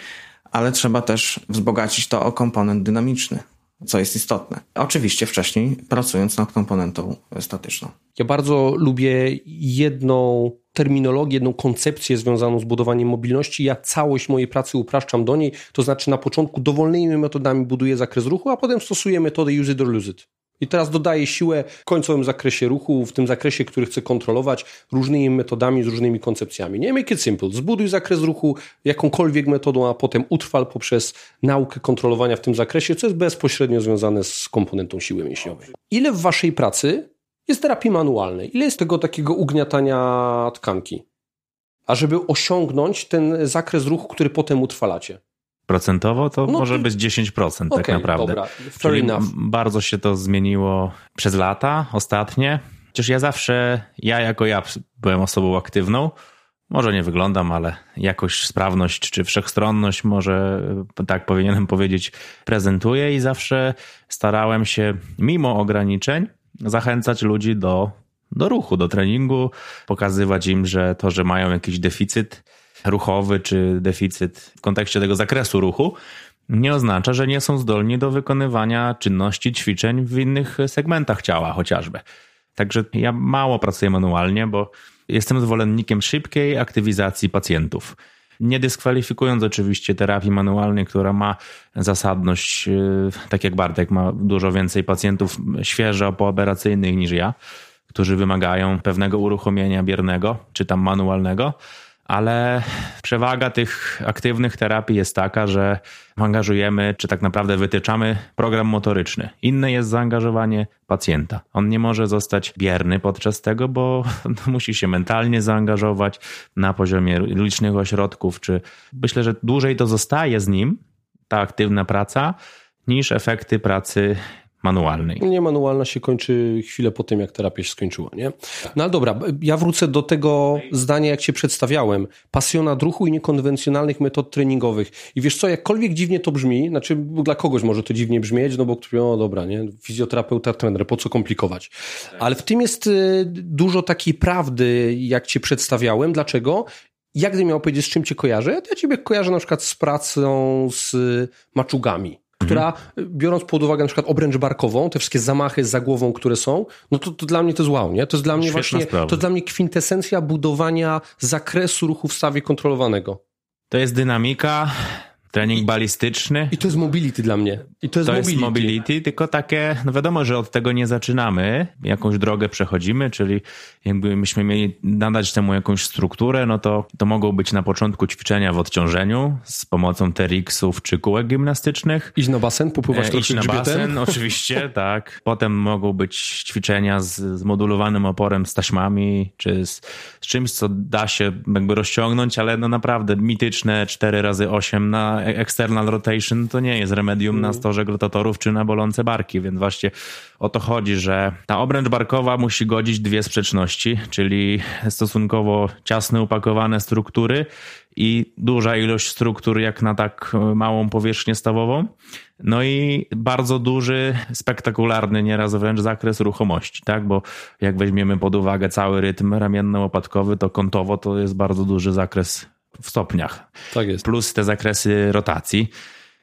ale trzeba też wzbogacić to o komponent dynamiczny, co jest istotne. Oczywiście wcześniej pracując nad komponentą statyczną. Ja bardzo lubię jedną terminologię, jedną koncepcję związaną z budowaniem mobilności. Ja całość mojej pracy upraszczam do niej, to znaczy na początku dowolnymi metodami buduję zakres ruchu, a potem stosuję metodę use it or lose it. I teraz dodaję siłę w końcowym zakresie ruchu, w tym zakresie, który chcę kontrolować różnymi metodami, z różnymi koncepcjami. Nie make it simple. Zbuduj zakres ruchu jakąkolwiek metodą, a potem utrwal poprzez naukę kontrolowania w tym zakresie, co jest bezpośrednio związane z komponentą siły mięśniowej. Ile w waszej pracy jest terapii manualnej? Ile jest tego takiego ugniatania tkanki? A żeby osiągnąć ten zakres ruchu, który potem utrwalacie? Procentowo to no, może być 10% okay, tak naprawdę. Dobra, fair Czyli enough. bardzo się to zmieniło przez lata ostatnie. Chociaż ja zawsze, ja jako ja byłem osobą aktywną. Może nie wyglądam, ale jakoś sprawność czy wszechstronność, może tak powinienem powiedzieć, prezentuję i zawsze starałem się, mimo ograniczeń, zachęcać ludzi do, do ruchu, do treningu, pokazywać im, że to, że mają jakiś deficyt, ruchowy czy deficyt w kontekście tego zakresu ruchu, nie oznacza, że nie są zdolni do wykonywania czynności, ćwiczeń w innych segmentach ciała chociażby. Także ja mało pracuję manualnie, bo jestem zwolennikiem szybkiej aktywizacji pacjentów. Nie dyskwalifikując oczywiście terapii manualnej, która ma zasadność, yy, tak jak Bartek, ma dużo więcej pacjentów świeżo pooperacyjnych niż ja, którzy wymagają pewnego uruchomienia biernego czy tam manualnego ale przewaga tych aktywnych terapii jest taka, że angażujemy, czy tak naprawdę wytyczamy program motoryczny. Inne jest zaangażowanie pacjenta. On nie może zostać bierny podczas tego, bo musi się mentalnie zaangażować na poziomie licznych ośrodków, czy myślę, że dłużej to zostaje z nim, ta aktywna praca, niż efekty pracy manualnej. Nie, manualna się kończy chwilę po tym, jak terapia się skończyła, nie? No ale dobra, ja wrócę do tego zdania, jak cię przedstawiałem. Pasjonat ruchu i niekonwencjonalnych metod treningowych. I wiesz co, jakkolwiek dziwnie to brzmi, znaczy dla kogoś może to dziwnie brzmieć, no bo ktoś no dobra, nie? Fizjoterapeuta, trener, po co komplikować? Ale w tym jest y, dużo takiej prawdy, jak cię przedstawiałem. Dlaczego? Jak gdybym miał powiedzieć, z czym cię kojarzę? Ja ciebie kojarzę na przykład z pracą z maczugami która biorąc pod uwagę na przykład obręcz barkową, te wszystkie zamachy za głową, które są, no to, to dla mnie to jest wow, nie? To jest dla mnie Świetna właśnie, sprawa. to dla mnie kwintesencja budowania zakresu ruchu w stawie kontrolowanego. To jest dynamika, Trening balistyczny. I to jest mobility dla mnie. I to jest, to mobility. jest mobility, tylko takie, no wiadomo, że od tego nie zaczynamy, jakąś drogę przechodzimy, czyli jakby myśmy mieli nadać temu jakąś strukturę, no to, to mogą być na początku ćwiczenia w odciążeniu z pomocą TRX-ów czy kółek gimnastycznych. Iść na basen, popływać e, Iść na basen, oczywiście, tak. Potem mogą być ćwiczenia z, z modulowanym oporem, z taśmami, czy z, z czymś, co da się jakby rozciągnąć, ale no naprawdę mityczne 4 razy 8 na external rotation to nie jest remedium mm. na storze rotatorów czy na bolące barki, więc właśnie o to chodzi, że ta obręcz barkowa musi godzić dwie sprzeczności, czyli stosunkowo ciasne, upakowane struktury i duża ilość struktur jak na tak małą powierzchnię stawową. No i bardzo duży, spektakularny nieraz wręcz zakres ruchomości, tak? Bo jak weźmiemy pod uwagę cały rytm ramienno-łopatkowy, to kątowo to jest bardzo duży zakres w stopniach. Tak jest. Plus te zakresy rotacji.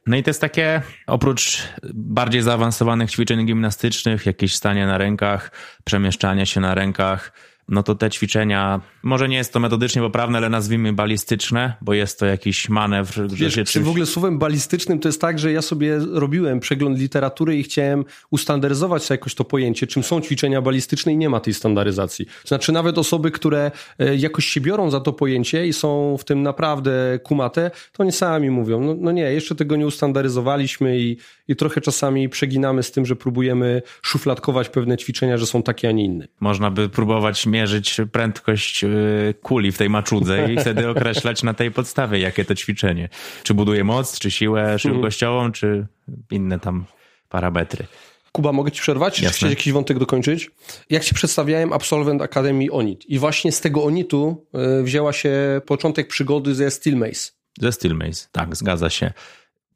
No i to jest takie, oprócz bardziej zaawansowanych ćwiczeń gimnastycznych, jakieś stanie na rękach, przemieszczanie się na rękach, no to te ćwiczenia, może nie jest to metodycznie poprawne, ale nazwijmy balistyczne, bo jest to jakiś manewr. Wiesz, że czymś... W ogóle słowem balistycznym to jest tak, że ja sobie robiłem przegląd literatury i chciałem ustandaryzować jakoś to pojęcie, czym są ćwiczenia balistyczne i nie ma tej standaryzacji. Znaczy nawet osoby, które e, jakoś się biorą za to pojęcie i są w tym naprawdę kumate, to oni sami mówią, no, no nie, jeszcze tego nie ustandaryzowaliśmy i, i trochę czasami przeginamy z tym, że próbujemy szufladkować pewne ćwiczenia, że są takie, a nie inne. Można by próbować mierzyć prędkość y, kuli w tej maczudze i wtedy określać na tej podstawie, jakie to ćwiczenie. Czy buduje moc, czy siłę szybkościową, czy inne tam parametry. Kuba, mogę ci przerwać? Czy chcesz jakiś wątek dokończyć? Jak ci przedstawiałem, absolwent Akademii ONIT. I właśnie z tego ONITu y, wzięła się początek przygody ze Steelmace. Ze Steelmace, tak, zgadza się.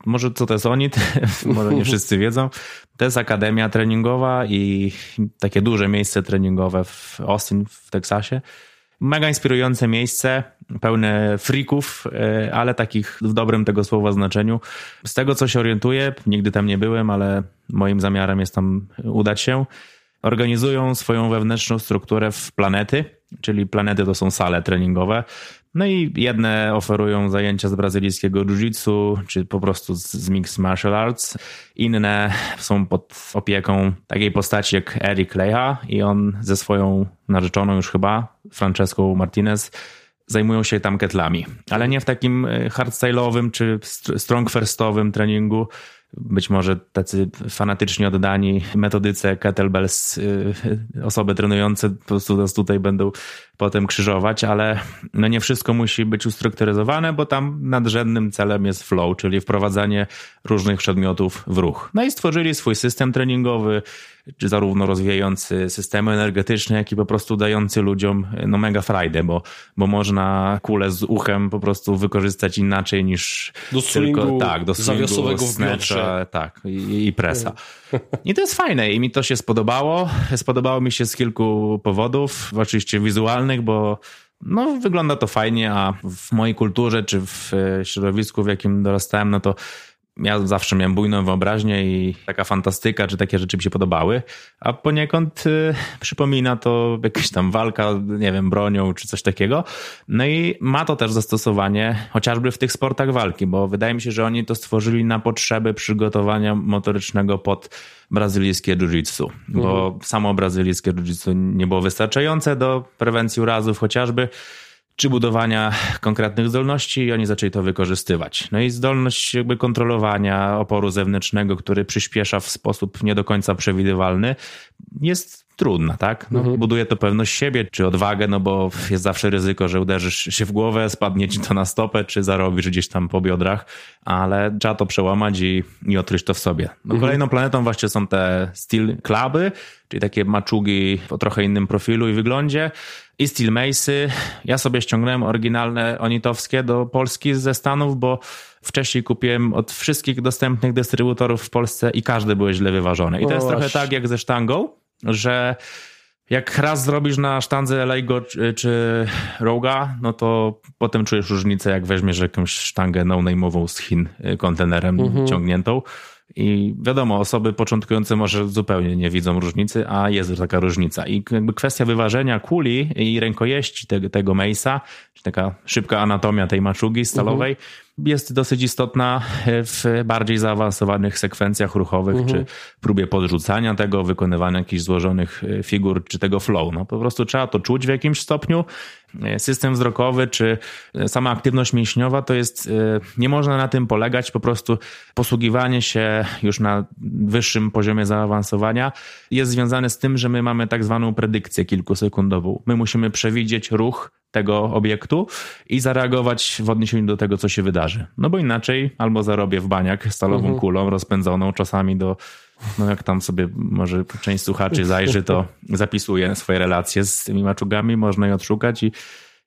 Może co to jest ONIT? Może nie wszyscy wiedzą. To jest akademia treningowa i takie duże miejsce treningowe w Austin w Teksasie. Mega inspirujące miejsce, pełne frików, e, ale takich w dobrym tego słowa znaczeniu. Z tego co się orientuję, nigdy tam nie byłem, ale moim zamiarem jest tam udać się. Organizują swoją wewnętrzną strukturę w planety, czyli planety to są sale treningowe. No i jedne oferują zajęcia z brazylijskiego jiu-jitsu, czy po prostu z, z mixed martial arts. Inne są pod opieką takiej postaci jak Eric Leja i on ze swoją narzeczoną już chyba, Francesco Martinez, zajmują się tam ketlami. Ale nie w takim e, hardstyle'owym czy strong firstowym treningu, być może tacy fanatycznie oddani metodyce kettlebells y, osoby trenujące po prostu nas tutaj będą potem krzyżować, ale no nie wszystko musi być ustrukturyzowane, bo tam nadrzędnym celem jest flow, czyli wprowadzanie różnych przedmiotów w ruch. No i stworzyli swój system treningowy, czy zarówno rozwijający systemy energetyczne, jak i po prostu dający ludziom no mega frajdę, bo, bo można kulę z uchem po prostu wykorzystać inaczej niż do tylko tak, do zawiasowego snatcha, tak, i, i presa. I to jest fajne i mi to się spodobało. Spodobało mi się z kilku powodów, oczywiście wizualnych, bo no, wygląda to fajnie, a w mojej kulturze czy w środowisku, w jakim dorastałem, no to ja zawsze miałem bujną wyobraźnię i taka fantastyka, czy takie rzeczy mi się podobały, a poniekąd y, przypomina to jakaś tam walka, nie wiem, bronią czy coś takiego. No i ma to też zastosowanie chociażby w tych sportach walki, bo wydaje mi się, że oni to stworzyli na potrzeby przygotowania motorycznego pod brazylijskie jiu-jitsu, bo mhm. samo brazylijskie jiu-jitsu nie było wystarczające do prewencji urazów chociażby, czy budowania konkretnych zdolności i oni zaczęli to wykorzystywać. No i zdolność jakby kontrolowania oporu zewnętrznego, który przyspiesza w sposób nie do końca przewidywalny, jest trudna, tak? No, mhm. Buduje to pewność siebie, czy odwagę, no bo jest zawsze ryzyko, że uderzysz się w głowę, spadnie ci to na stopę, czy zarobisz gdzieś tam po biodrach, ale trzeba to przełamać i, i odkryć to w sobie. No, mhm. Kolejną planetą właśnie są te steel cluby, czyli takie maczugi o trochę innym profilu i wyglądzie, i Steel Mace'y. Ja sobie ściągnąłem oryginalne onitowskie do Polski ze Stanów, bo wcześniej kupiłem od wszystkich dostępnych dystrybutorów w Polsce i każdy były źle wyważone. I to jest trochę tak jak ze sztangą, że jak raz zrobisz na sztandze Lego czy, czy Roga, no to potem czujesz różnicę, jak weźmiesz jakąś sztangę no-name'ową z Chin y, kontenerem mhm. ciągniętą. I wiadomo, osoby początkujące może zupełnie nie widzą różnicy, a jest taka różnica. I jakby kwestia wyważenia kuli i rękojeści tego, tego Mace'a, czy taka szybka anatomia tej maczugi stalowej, mhm jest dosyć istotna w bardziej zaawansowanych sekwencjach ruchowych, mhm. czy próbie podrzucania tego, wykonywania jakichś złożonych e, figur, czy tego flow. No, po prostu trzeba to czuć w jakimś stopniu. E, system wzrokowy, czy e, sama aktywność mięśniowa, to jest, nie można na tym polegać, po prostu posługiwanie się już na wyższym poziomie zaawansowania jest związane z tym, że my mamy tak zwaną predykcję kilkusekundową. My musimy przewidzieć ruch tego obiektu i zareagować w odniesieniu do tego, co się wydarzy. No bo inaczej albo zarobię w baniak stalową mhm. kulą rozpędzoną czasami do, no jak tam sobie może część słuchaczy zajrzy, to zapisuje swoje relacje z tymi maczugami, można je odszukać i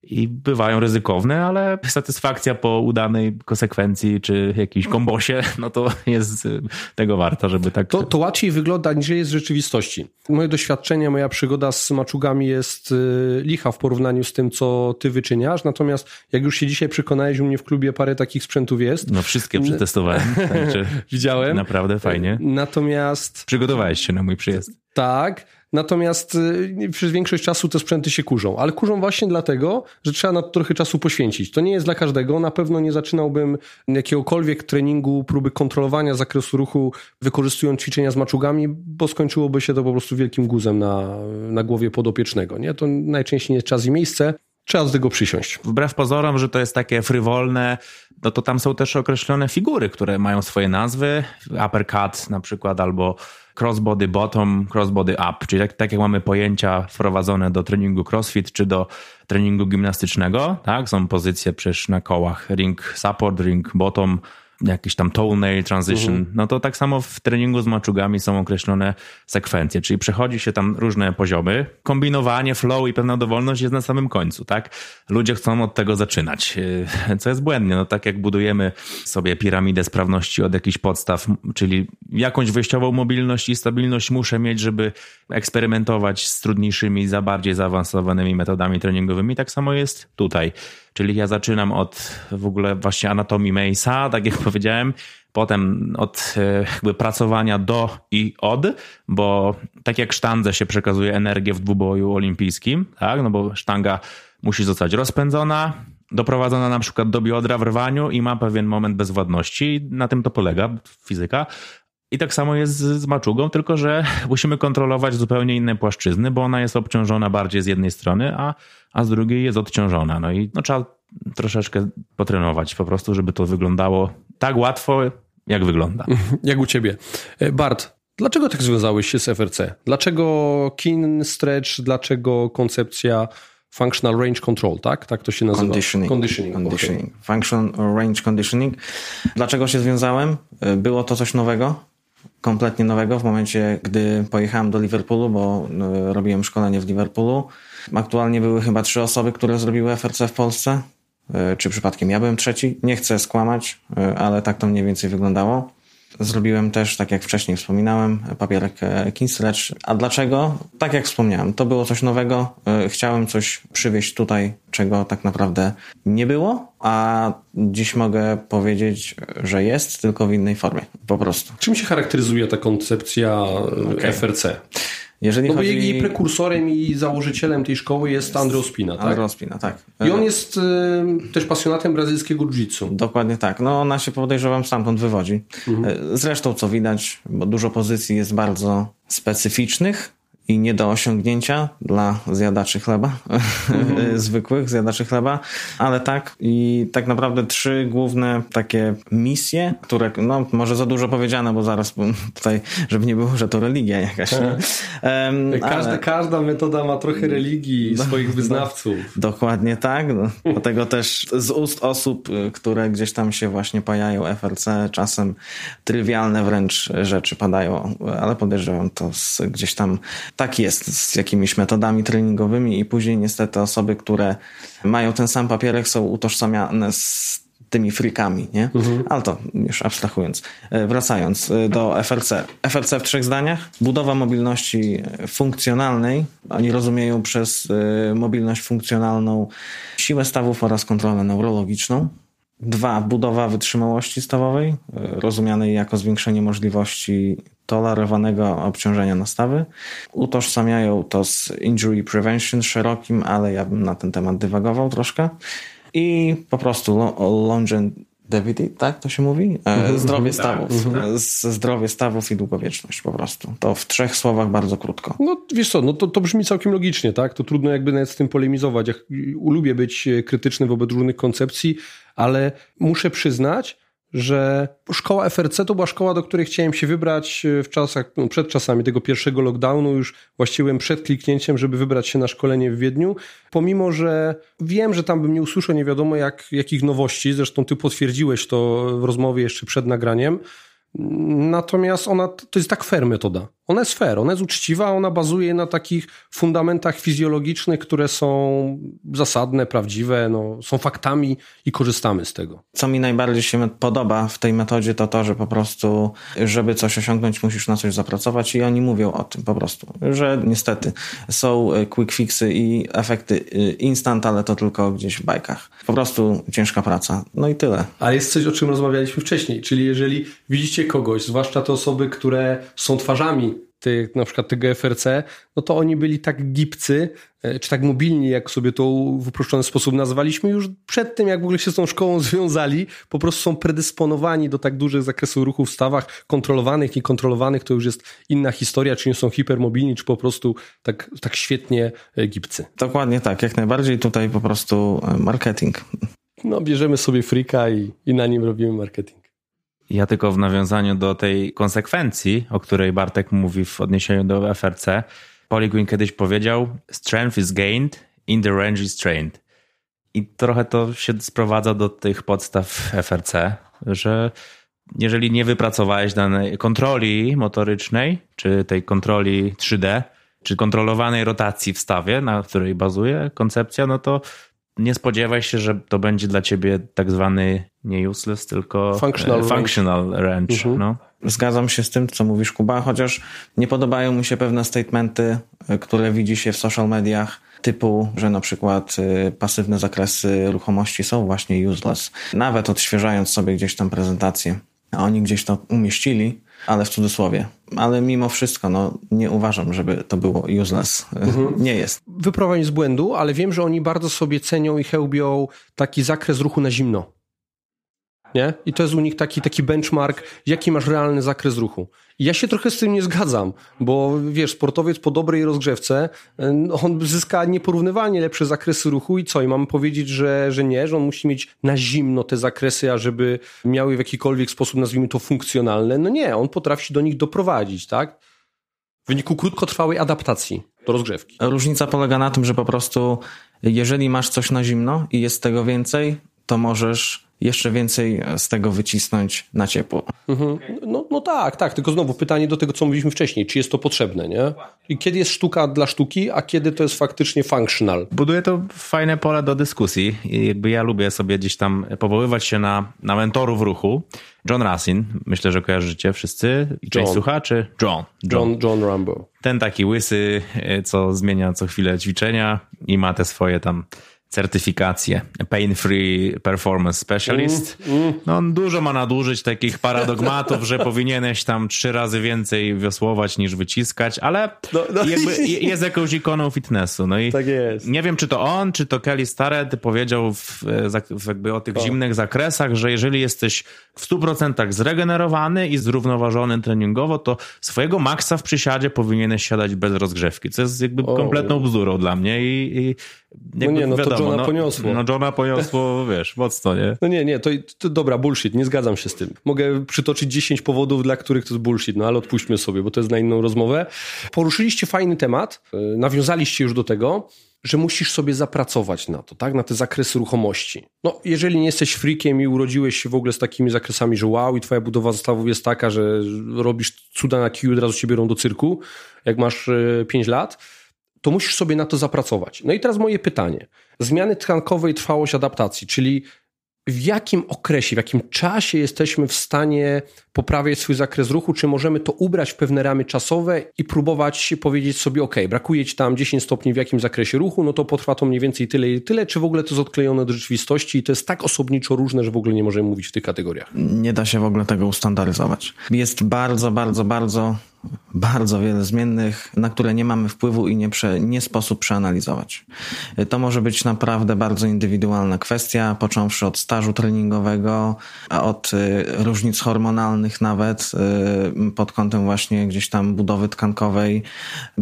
i bywają ryzykowne, ale satysfakcja po udanej konsekwencji czy jakimś kombosie, no to jest tego warta, żeby tak... To, to łatwiej wygląda niż jest w rzeczywistości. Moje doświadczenie, moja przygoda z maczugami jest y, licha w porównaniu z tym, co ty wyczyniasz, natomiast jak już się dzisiaj przekonałeś, u mnie w klubie parę takich sprzętów jest. No wszystkie przetestowałem. Widziałem. Naprawdę fajnie. Natomiast... Przygotowałeś się na mój przyjazd. Tak, Natomiast y, przez większość czasu te sprzęty się kurzą, ale kurzą właśnie dlatego, że trzeba na to trochę czasu poświęcić. To nie jest dla każdego. Na pewno nie zaczynałbym jakiegokolwiek treningu, próby kontrolowania zakresu ruchu, wykorzystując ćwiczenia z maczugami, bo skończyłoby się to po prostu wielkim guzem na, na głowie podopiecznego. Nie? To najczęściej nie jest czas i miejsce. Trzeba z tego przysiąść. Wbrew pozorom, że to jest takie frywolne, no to tam są też określone figury, które mają swoje nazwy. Uppercut na przykład, albo crossbody bottom, crossbody up, czyli tak, tak jak mamy pojęcia wprowadzone do treningu crossfit czy do treningu gimnastycznego, tak? Są pozycje przecież na kołach ring support, ring bottom, jakiś tam toenail transition, mhm. no to tak samo w treningu z maczugami są określone sekwencje, czyli przechodzi się tam różne poziomy. Kombinowanie, flow i pewna dowolność jest na samym końcu, tak? Ludzie chcą od tego zaczynać, e, co jest błędnie. No tak jak budujemy sobie piramidę sprawności od jakichś podstaw, czyli jakąś wyjściową mobilność i stabilność muszę mieć, żeby eksperymentować z trudniejszymi, za bardziej zaawansowanymi metodami treningowymi, tak samo jest tutaj. Czyli ja zaczynam od w ogóle właśnie anatomii Mace'a, tak jak powiedziałem, potem od e, jakby pracowania do i od, bo tak jak sztandze się przekazuje energię w dwuboju olimpijskim, tak, no bo sztanga musi zostać rozpędzona, doprowadzona na przykład do biodra w rwaniu i ma pewien moment bezwładności. Na tym to polega fizyka. I tak samo jest z, z maczugą, tylko że musimy kontrolować zupełnie inne płaszczyzny, bo ona jest obciążona bardziej z jednej strony, a, a z drugiej jest odciążona. No i no, trzeba troszeczkę potrenować po prostu, żeby to wyglądało tak łatwo, jak wygląda. Jak u ciebie. E, Bart, dlaczego tak związałeś się z FRC? Dlaczego kin stretch, dlaczego koncepcja Functional Range Control, tak? Tak to się nazywa. Conditioning. Conditioning. Conditioning. Okay. Functional Range Conditioning. Dlaczego się związałem? E, było to coś nowego, kompletnie nowego w momencie, gdy pojechałem do Liverpoolu, bo e, robiłem szkolenie w Liverpoolu. Aktualnie były chyba trzy osoby, które zrobiły FRC w Polsce. E, czy przypadkiem ja byłem trzeci? Nie chcę skłamać, ale tak to mniej więcej wyglądało. Zrobiłem też, tak jak wcześniej wspominałem, papierek e, Kinstretch. A dlaczego? Tak jak wspomniałem, to było coś nowego. E, chciałem coś przywieźć tutaj, czego tak naprawdę nie było, a dziś mogę powiedzieć, że jest, tylko w innej formie. Po prostu. Czym się charakteryzuje ta koncepcja e, okay. FRC? Jeżeli no chodzi... bo jej prekursorem i założycielem tej szkoły jest Andreo Spina, tak? Andreo Spina, tak. I on jest y, też pasjonatem brazylijskiego jiu-jitsu. Dokładnie tak. No ona się podejrzewam stamtąd wywodzi. Mhm. Zresztą co widać, bo dużo pozycji jest bardzo specyficznych, i nie do osiągnięcia dla zjadaczy chleba, mm. zwykłych zjadaczy chleba, ale tak i tak naprawdę trzy główne takie misje, które, no może za dużo powiedziane, bo zaraz tutaj, żeby nie było, że to religia jakaś. Um, każda, ale... każda metoda ma trochę religii i no, swoich wyznawców. dokładnie tak, no, dlatego też z ust osób, y, które gdzieś tam się właśnie pojawiają FRC, czasem trywialne wręcz rzeczy padają, ale podejrzewam to z, gdzieś tam tak jest z jakimiś metodami treningowymi i później niestety osoby, które mają ten sam papierek są utożsamiane z tymi frikami, nie? Mhm. Ale to już abstrahując. E, wracając e, do FRC. FRC w trzech zdaniach. Budowa mobilności funkcjonalnej. Oni rozumieją przez e, mobilność funkcjonalną siłę stawów oraz kontrolę neurologiczną. Dwa, budowa wytrzymałości stawowej, rozumianej jako zwiększenie możliwości tolerowanego obciążenia nastawy. Utożsamiają to z injury prevention szerokim, ale ja bym na ten temat dywagował troszkę. I po prostu longevity, tak to się mówi? E, mhm, zdrowie mhm. stawów. Mhm. Zdrowie stawów i długowieczność po prostu. To w trzech słowach bardzo krótko. No wiesz co, no to, to brzmi całkiem logicznie, tak? To trudno jakby nawet z tym polemizować. Ja lubię być krytyczny wobec różnych koncepcji, ale muszę przyznać, że szkoła FRC to była szkoła, do której chciałem się wybrać e, w czasach, no przed czasami tego pierwszego lockdownu, już właściwie przed kliknięciem, żeby wybrać się na szkolenie w Wiedniu. Pomimo, że wiem, że tam bym nie usłyszał nie wiadomo jak, jakich nowości, zresztą ty potwierdziłeś to w rozmowie jeszcze przed nagraniem, Natomiast ona to jest tak fair metoda. Ona jest fair, ona jest uczciwa, ona bazuje na takich fundamentach fizjologicznych, które są zasadne, prawdziwe, no, są faktami i korzystamy z tego. Co mi najbardziej się podoba w tej metodzie, to to, że po prostu, żeby coś osiągnąć, musisz na coś zapracować i oni mówią o tym po prostu, że niestety są quick fixy i efekty e, instant, ale to tylko gdzieś w bajkach. Po prostu ciężka praca. No i tyle. Ale jest coś, o czym rozmawialiśmy wcześniej, czyli jeżeli widzicie kogoś, zwłaszcza te osoby, które są twarzami tych, na przykład tego FRC, no to oni byli tak gibcy, e, czy tak mobilni, jak sobie to w uproszczony sposób nazwaliśmy, już przed tym, jak w ogóle się z tą szkołą związali, po prostu są predysponowani do tak dużych zakresów ruchu w stawach, kontrolowanych, niekontrolowanych, to już jest inna historia, czy nie są hipermobilni, czy po prostu tak, tak świetnie e, gibcy. Dokładnie tak, jak najbardziej tutaj po prostu e, marketing. No, bierzemy sobie frika i, i na nim robimy marketing. Ja tylko w nawiązaniu do tej konsekwencji, o której Bartek mówi w odniesieniu do FRC, Polygon kiedyś powiedział: Strength is gained, in the range is trained. I trochę to się sprowadza do tych podstaw FRC, że jeżeli nie wypracowałeś danej kontroli motorycznej, czy tej kontroli 3D, czy kontrolowanej rotacji w stawie, na której bazuje koncepcja, no to nie spodziewaj się, że to będzie dla ciebie tak zwany nie useless, tylko functional, e, functional range. range uh-huh. no. Zgadzam się z tym, co mówisz, Kuba, chociaż nie podobają mi się pewne statementy, e, które widzi się w social mediach, typu, że na przykład e, pasywne zakresy ruchomości są właśnie useless. Nawet odświeżając sobie gdzieś tam prezentację, a oni gdzieś to umieścili, ale w cudzysłowie. Ale mimo wszystko, no, nie uważam, żeby to było useless. Mhm. Nie jest. Wyprowadź z błędu, ale wiem, że oni bardzo sobie cenią i chełbią taki zakres ruchu na zimno. Nie? I to jest u nich taki, taki benchmark, jaki masz realny zakres ruchu. I ja się trochę z tym nie zgadzam, bo wiesz, sportowiec po dobrej rozgrzewce, on zyska nieporównywalnie lepsze zakresy ruchu i co? I mamy powiedzieć, że, że nie, że on musi mieć na zimno te zakresy, ażeby miały w jakikolwiek sposób, nazwijmy to, funkcjonalne. No nie, on potrafi się do nich doprowadzić, tak? W wyniku krótkotrwałej adaptacji do rozgrzewki. Różnica polega na tym, że po prostu jeżeli masz coś na zimno i jest tego więcej, to możesz jeszcze więcej z tego wycisnąć na ciepło. Mhm. No, no tak, tak, tylko znowu pytanie do tego, co mówiliśmy wcześniej, czy jest to potrzebne, nie? I kiedy jest sztuka dla sztuki, a kiedy to jest faktycznie functional? Buduje to fajne pole do dyskusji i jakby ja lubię sobie gdzieś tam powoływać się na, na mentorów ruchu. John Rassin, myślę, że kojarzycie wszyscy. I część słuchaczy. John. John. John, John Rambo. Ten taki łysy, co zmienia co chwilę ćwiczenia i ma te swoje tam certyfikację Pain Free Performance Specialist. Mm, mm. No on dużo ma nadużyć takich paradogmatów, że powinieneś tam trzy razy więcej wiosłować niż wyciskać, ale no, no. jest jakąś ikoną fitnessu. No i tak nie wiem, czy to on, czy to Kelly Starrett powiedział w, w jakby o tych o. zimnych zakresach, że jeżeli jesteś w 100% zregenerowany i zrównoważony treningowo, to swojego maksa w przysiadzie powinieneś siadać bez rozgrzewki, co jest jakby kompletną bzdurą dla mnie i, i no nie, no wiadomo, to Johna no, poniosło. No Johna poniosło, wiesz, mocno, nie? No nie, nie, to, to dobra, bullshit, nie zgadzam się z tym. Mogę przytoczyć 10 powodów, dla których to jest bullshit, no ale odpuśćmy sobie, bo to jest na inną rozmowę. Poruszyliście fajny temat, e, nawiązaliście już do tego, że musisz sobie zapracować na to, tak? Na te zakresy ruchomości. No, jeżeli nie jesteś freakiem i urodziłeś się w ogóle z takimi zakresami, że wow, i twoja budowa zestawów jest taka, że robisz cuda na kiju, od razu cię biorą do cyrku, jak masz 5 e, lat, to musisz sobie na to zapracować. No i teraz moje pytanie. Zmiany tkankowe i trwałość adaptacji, czyli w jakim okresie, w jakim czasie jesteśmy w stanie poprawiać swój zakres ruchu, czy możemy to ubrać w pewne ramy czasowe i próbować powiedzieć sobie, ok, brakuje ci tam 10 stopni w jakim zakresie ruchu, no to potrwa to mniej więcej tyle i tyle, czy w ogóle to jest odklejone do rzeczywistości i to jest tak osobniczo różne, że w ogóle nie możemy mówić w tych kategoriach. Nie da się w ogóle tego ustandaryzować. Jest bardzo, bardzo, bardzo bardzo wiele zmiennych, na które nie mamy wpływu i nie, prze, nie sposób przeanalizować. To może być naprawdę bardzo indywidualna kwestia, począwszy od stażu treningowego, a od y, różnic hormonalnych nawet, y, pod kątem właśnie gdzieś tam budowy tkankowej,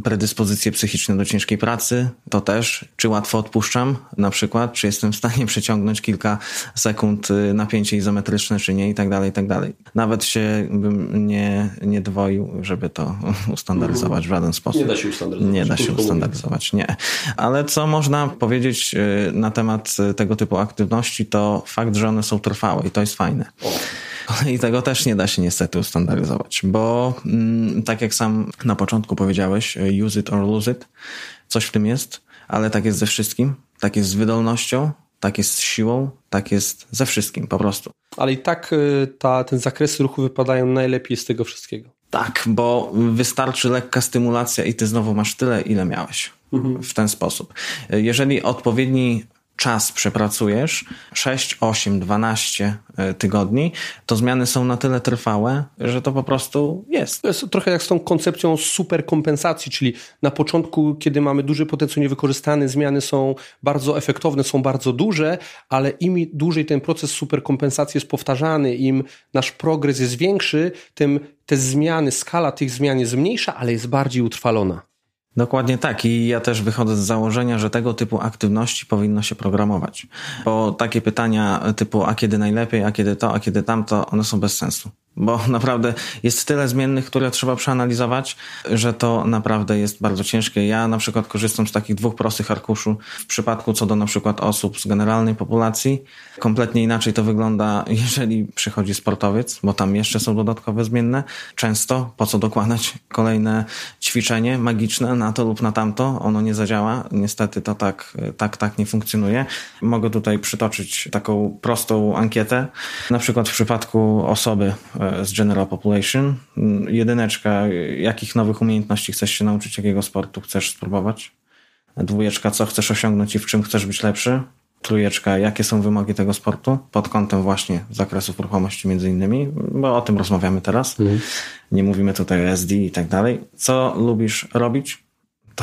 predyspozycje psychiczne do ciężkiej pracy, to też, czy łatwo odpuszczam na przykład, czy jestem w stanie przeciągnąć kilka sekund y, napięcie izometryczne, czy nie i tak dalej, i tak dalej. Nawet się bym nie, nie dwoił, żeby to ustandaryzować w żaden sposób. Nie da się ustandaryzować. Nie da się ustandaryzować, nie. Ale co można powiedzieć y, na temat y, tego typu aktywności, to fakt, że one są trwałe i to jest fajne. I tego też nie da się niestety ustandaryzować, bo mm, tak jak sam na początku powiedziałeś, y, use it or lose it, coś w tym jest, ale tak jest ze wszystkim, tak jest z wydolnością, tak jest z siłą, tak jest ze wszystkim po prostu. Ale i tak ta, ten zakresy ruchu wypadają najlepiej z tego wszystkiego. Tak, bo wystarczy lekka stymulacja i ty znowu masz tyle, ile miałeś. Mhm. W ten sposób. Jeżeli odpowiedni czas przepracujesz, 6, 8, 12 tygodni, to zmiany są na tyle trwałe, że to po prostu jest. To jest trochę jak z tą koncepcją superkompensacji, czyli na początku, kiedy mamy duży potencjał niewykorzystany, zmiany są bardzo efektowne, są bardzo duże, ale im dłużej ten proces superkompensacji jest powtarzany, im nasz progres jest większy, tym te zmiany, skala tych zmian jest mniejsza, ale jest bardziej utrwalona. Dokładnie tak i ja też wychodzę z założenia, że tego typu aktywności powinno się programować. Bo takie pytania typu a kiedy najlepiej, a kiedy to, a kiedy tamto, one są bez sensu bo naprawdę jest tyle zmiennych, które trzeba przeanalizować, że to naprawdę jest bardzo ciężkie. Ja na przykład korzystam z takich dwóch prostych arkuszu w przypadku co do na przykład osób z generalnej populacji. Kompletnie inaczej to wygląda, jeżeli przychodzi sportowiec, bo tam jeszcze są dodatkowe zmienne. Często po co dokładać kolejne ćwiczenie magiczne na to lub na tamto, ono nie zadziała. Niestety to tak, tak, tak nie funkcjonuje. Mogę tutaj przytoczyć taką prostą ankietę. Na przykład w przypadku osoby z General Population. Mm, jedyneczka, jakich nowych umiejętności chcesz się nauczyć, jakiego sportu chcesz spróbować. Dwójeczka, co chcesz osiągnąć i w czym chcesz być lepszy. trójeczka, jakie są wymogi tego sportu pod kątem właśnie zakresów ruchomości między innymi, bo o tym rozmawiamy teraz. Mhm. Nie mówimy tutaj o SD i tak dalej. Co lubisz robić?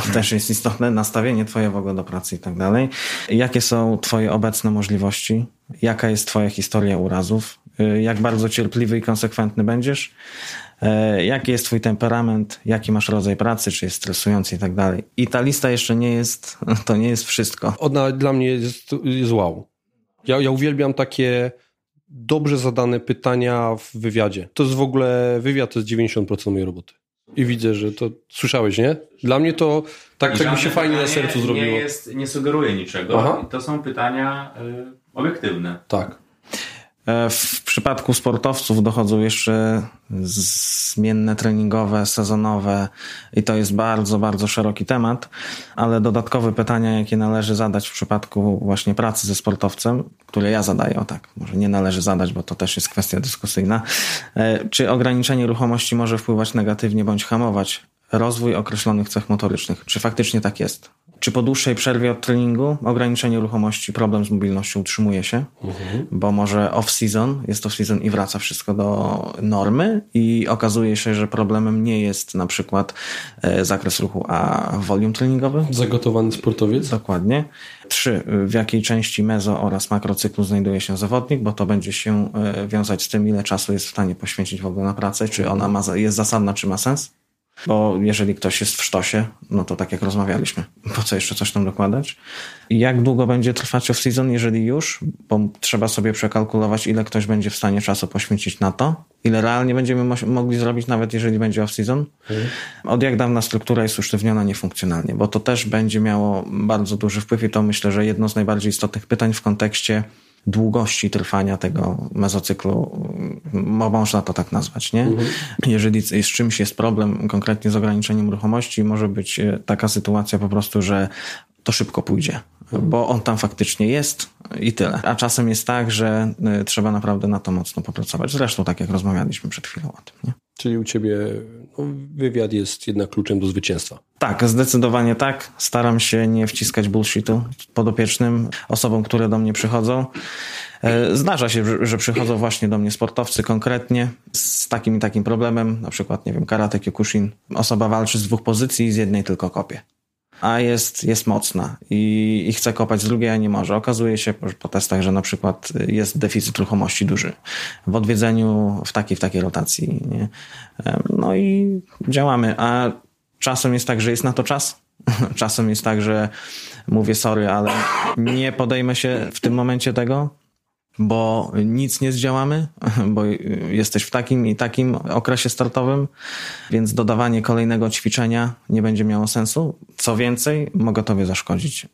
To też jest istotne, nastawienie twoje w ogóle do pracy i tak dalej. Jakie są twoje obecne możliwości? Jaka jest twoja historia urazów? Y, jak bardzo cierpliwy i konsekwentny będziesz? Y, jaki jest twój temperament? Jaki masz rodzaj pracy? Czy jest stresujący i tak dalej? I ta lista jeszcze nie jest, to nie jest wszystko. Ona dla mnie jest, jest wow. Ja, ja uwielbiam takie dobrze zadane pytania w wywiadzie. To jest w ogóle, wywiad to jest 90% mojej roboty. I widzę, że to słyszałeś, nie? Dla mnie to tak, tak mi się fajnie na sercu zrobiło. Nie, jest, nie sugeruje niczego. Aha. To są pytania y, obiektywne. Tak. E, w przypadku sportowców dochodzą jeszcze zmienne treningowe, sezonowe i to jest bardzo, bardzo szeroki temat, ale dodatkowe pytania, jakie należy zadać w przypadku właśnie pracy ze sportowcem, które ja zadaję, o tak, może nie należy zadać, bo to też jest kwestia dyskusyjna. E, czy ograniczenie ruchomości może wpływać negatywnie bądź hamować rozwój określonych cech motorycznych? Czy faktycznie tak jest? Czy po dłuższej przerwie od treningu ograniczenie ruchomości, problem z mobilnością utrzymuje się, mhm. bo może off-season, jest off-season i wraca wszystko do normy i okazuje się, że problemem nie jest na przykład e, zakres ruchu, a volume treningowy? Zagotowany sportowiec? Dokładnie. Trzy, w jakiej części mezo oraz makrocyklu znajduje się zawodnik, bo to będzie się e, wiązać z tym, ile czasu jest w stanie poświęcić w ogóle na pracę, czy ona ma, jest zasadna, czy ma sens. Bo jeżeli ktoś jest w sztosie, no to tak jak rozmawialiśmy, po co jeszcze coś tam dokładać? Jak długo będzie trwać off-season, jeżeli już? Bo trzeba sobie przekalkulować, ile ktoś będzie w stanie czasu poświęcić na to, ile realnie będziemy mogli zrobić, nawet jeżeli będzie off-season. Mhm. Od jak dawna struktura jest usztywniona niefunkcjonalnie, bo to też będzie miało bardzo duży wpływ i to myślę, że jedno z najbardziej istotnych pytań w kontekście długości trwania tego mezocyklu, można to tak nazwać, nie? Mhm. Jeżeli z czymś jest problem, konkretnie z ograniczeniem ruchomości, może być e, taka sytuacja po prostu, że to szybko pójdzie, mhm. bo on tam faktycznie jest i tyle. A czasem jest tak, że e, trzeba naprawdę na to mocno popracować. Zresztą tak jak rozmawialiśmy przed chwilą o tym, nie? Czyli u ciebie no, wywiad jest jednak kluczem do zwycięstwa. Tak, zdecydowanie tak. Staram się nie wciskać bullshitu podopiecznym, osobom, które do mnie przychodzą. E, zdarza się, że przychodzą właśnie do mnie sportowcy konkretnie z takim i takim problemem, na przykład, nie wiem, karate kyokushin. Osoba walczy z dwóch pozycji i z jednej tylko kopie a jest, jest mocna i, i chce kopać z drugiej, a nie może. Okazuje się po testach, że na przykład jest deficyt ruchomości duży w odwiedzeniu w takiej, w takiej rotacji. Nie? No i działamy, a czasem jest tak, że jest na to czas. Czasem jest tak, że mówię sorry, ale nie podejmę się w tym momencie tego, bo nic nie zdziałamy, bo jesteś w takim i takim okresie startowym, więc dodawanie kolejnego ćwiczenia nie będzie miało sensu. Co więcej, mogę tobie zaszkodzić.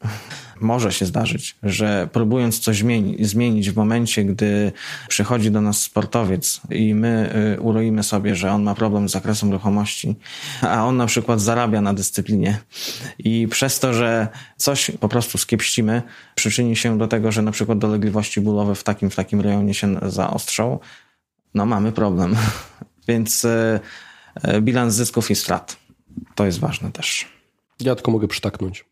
Może się zdarzyć, że próbując coś zmieni zmienić w momencie, gdy przychodzi do nas sportowiec i my y, uroimy sobie, że on ma problem z zakresem ruchomości, a on na przykład zarabia na dyscyplinie i przez to, że coś po prostu skiepścimy, przyczyni się do tego, że na przykład dolegliwości bólowe w takim, w takim rejonie się zaostrzą, no mamy problem. Więc y, y, bilans zysków i strat. To jest ważne też. Ja tylko mogę przytaknąć.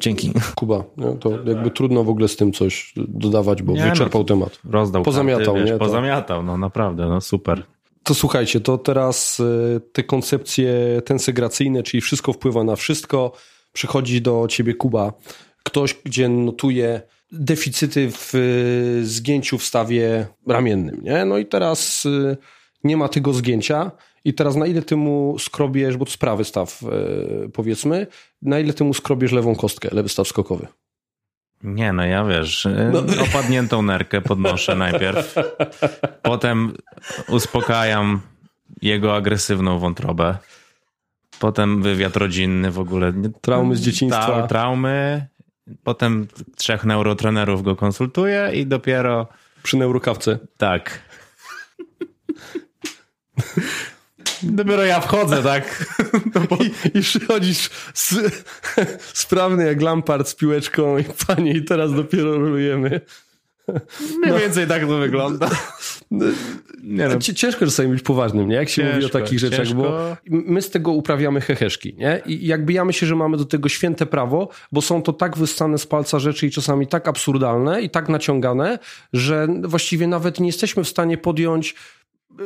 Dzięki. Kuba, nie? to jakby trudno w ogóle z tym coś dodawać, bo nie, wyczerpał no, temat. Rozdał. Pozamiatał, karty, wiesz, nie? Pozamiatał, no naprawdę, no super. To słuchajcie, to teraz y, te koncepcje tensegracyjne, czyli wszystko wpływa na wszystko, przychodzi do ciebie Kuba, ktoś, gdzie notuje deficyty w y, zgięciu w stawie ramiennym, nie? No i teraz y, nie ma tego zgięcia, i teraz na ile ty mu skrobiesz, bo to sprawy staw e, powiedzmy, na ile ty mu skrobiesz lewą kostkę, lewy staw skokowy? Nie, no ja wiesz, e, no. opadniętą nerkę podnoszę najpierw, potem uspokajam jego agresywną wątrobę, potem wywiad rodzinny w ogóle. Traumy z dzieciństwa. Ta, traumy, potem trzech neurotrenerów go konsultuję i dopiero... Przy neurokawce. Tak. Dopiero ja wchodzę, tak? No. I, I przychodzisz z, sprawny jak Lampard z piłeczką i panie i teraz dopiero rolujemy. Mniej no. więcej tak to wygląda. Nie no. Ciężko czasami być poważnym, nie? Jak się ciężko, mówi o takich rzeczach, ciężko. bo my z tego uprawiamy heheszki, nie? I jakby ja myślę, że mamy do tego święte prawo, bo są to tak wyssane z palca rzeczy i czasami tak absurdalne i tak naciągane, że właściwie nawet nie jesteśmy w stanie podjąć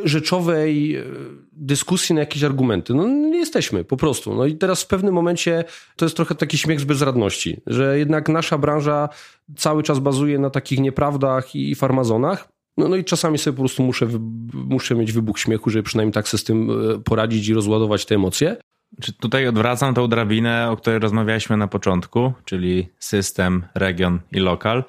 rzeczowej e, dyskusji na jakieś argumenty. No nie jesteśmy, po prostu. No i teraz w pewnym momencie to jest trochę taki śmiech z bezradności, że jednak nasza branża cały czas bazuje na takich nieprawdach i farmazonach, no, no i czasami sobie po prostu muszę, muszę mieć wybuch śmiechu, żeby przynajmniej tak sobie z tym e, poradzić i rozładować te emocje. Czy tutaj odwracam tą drabinę, o której rozmawialiśmy na początku, czyli system, region i lokal.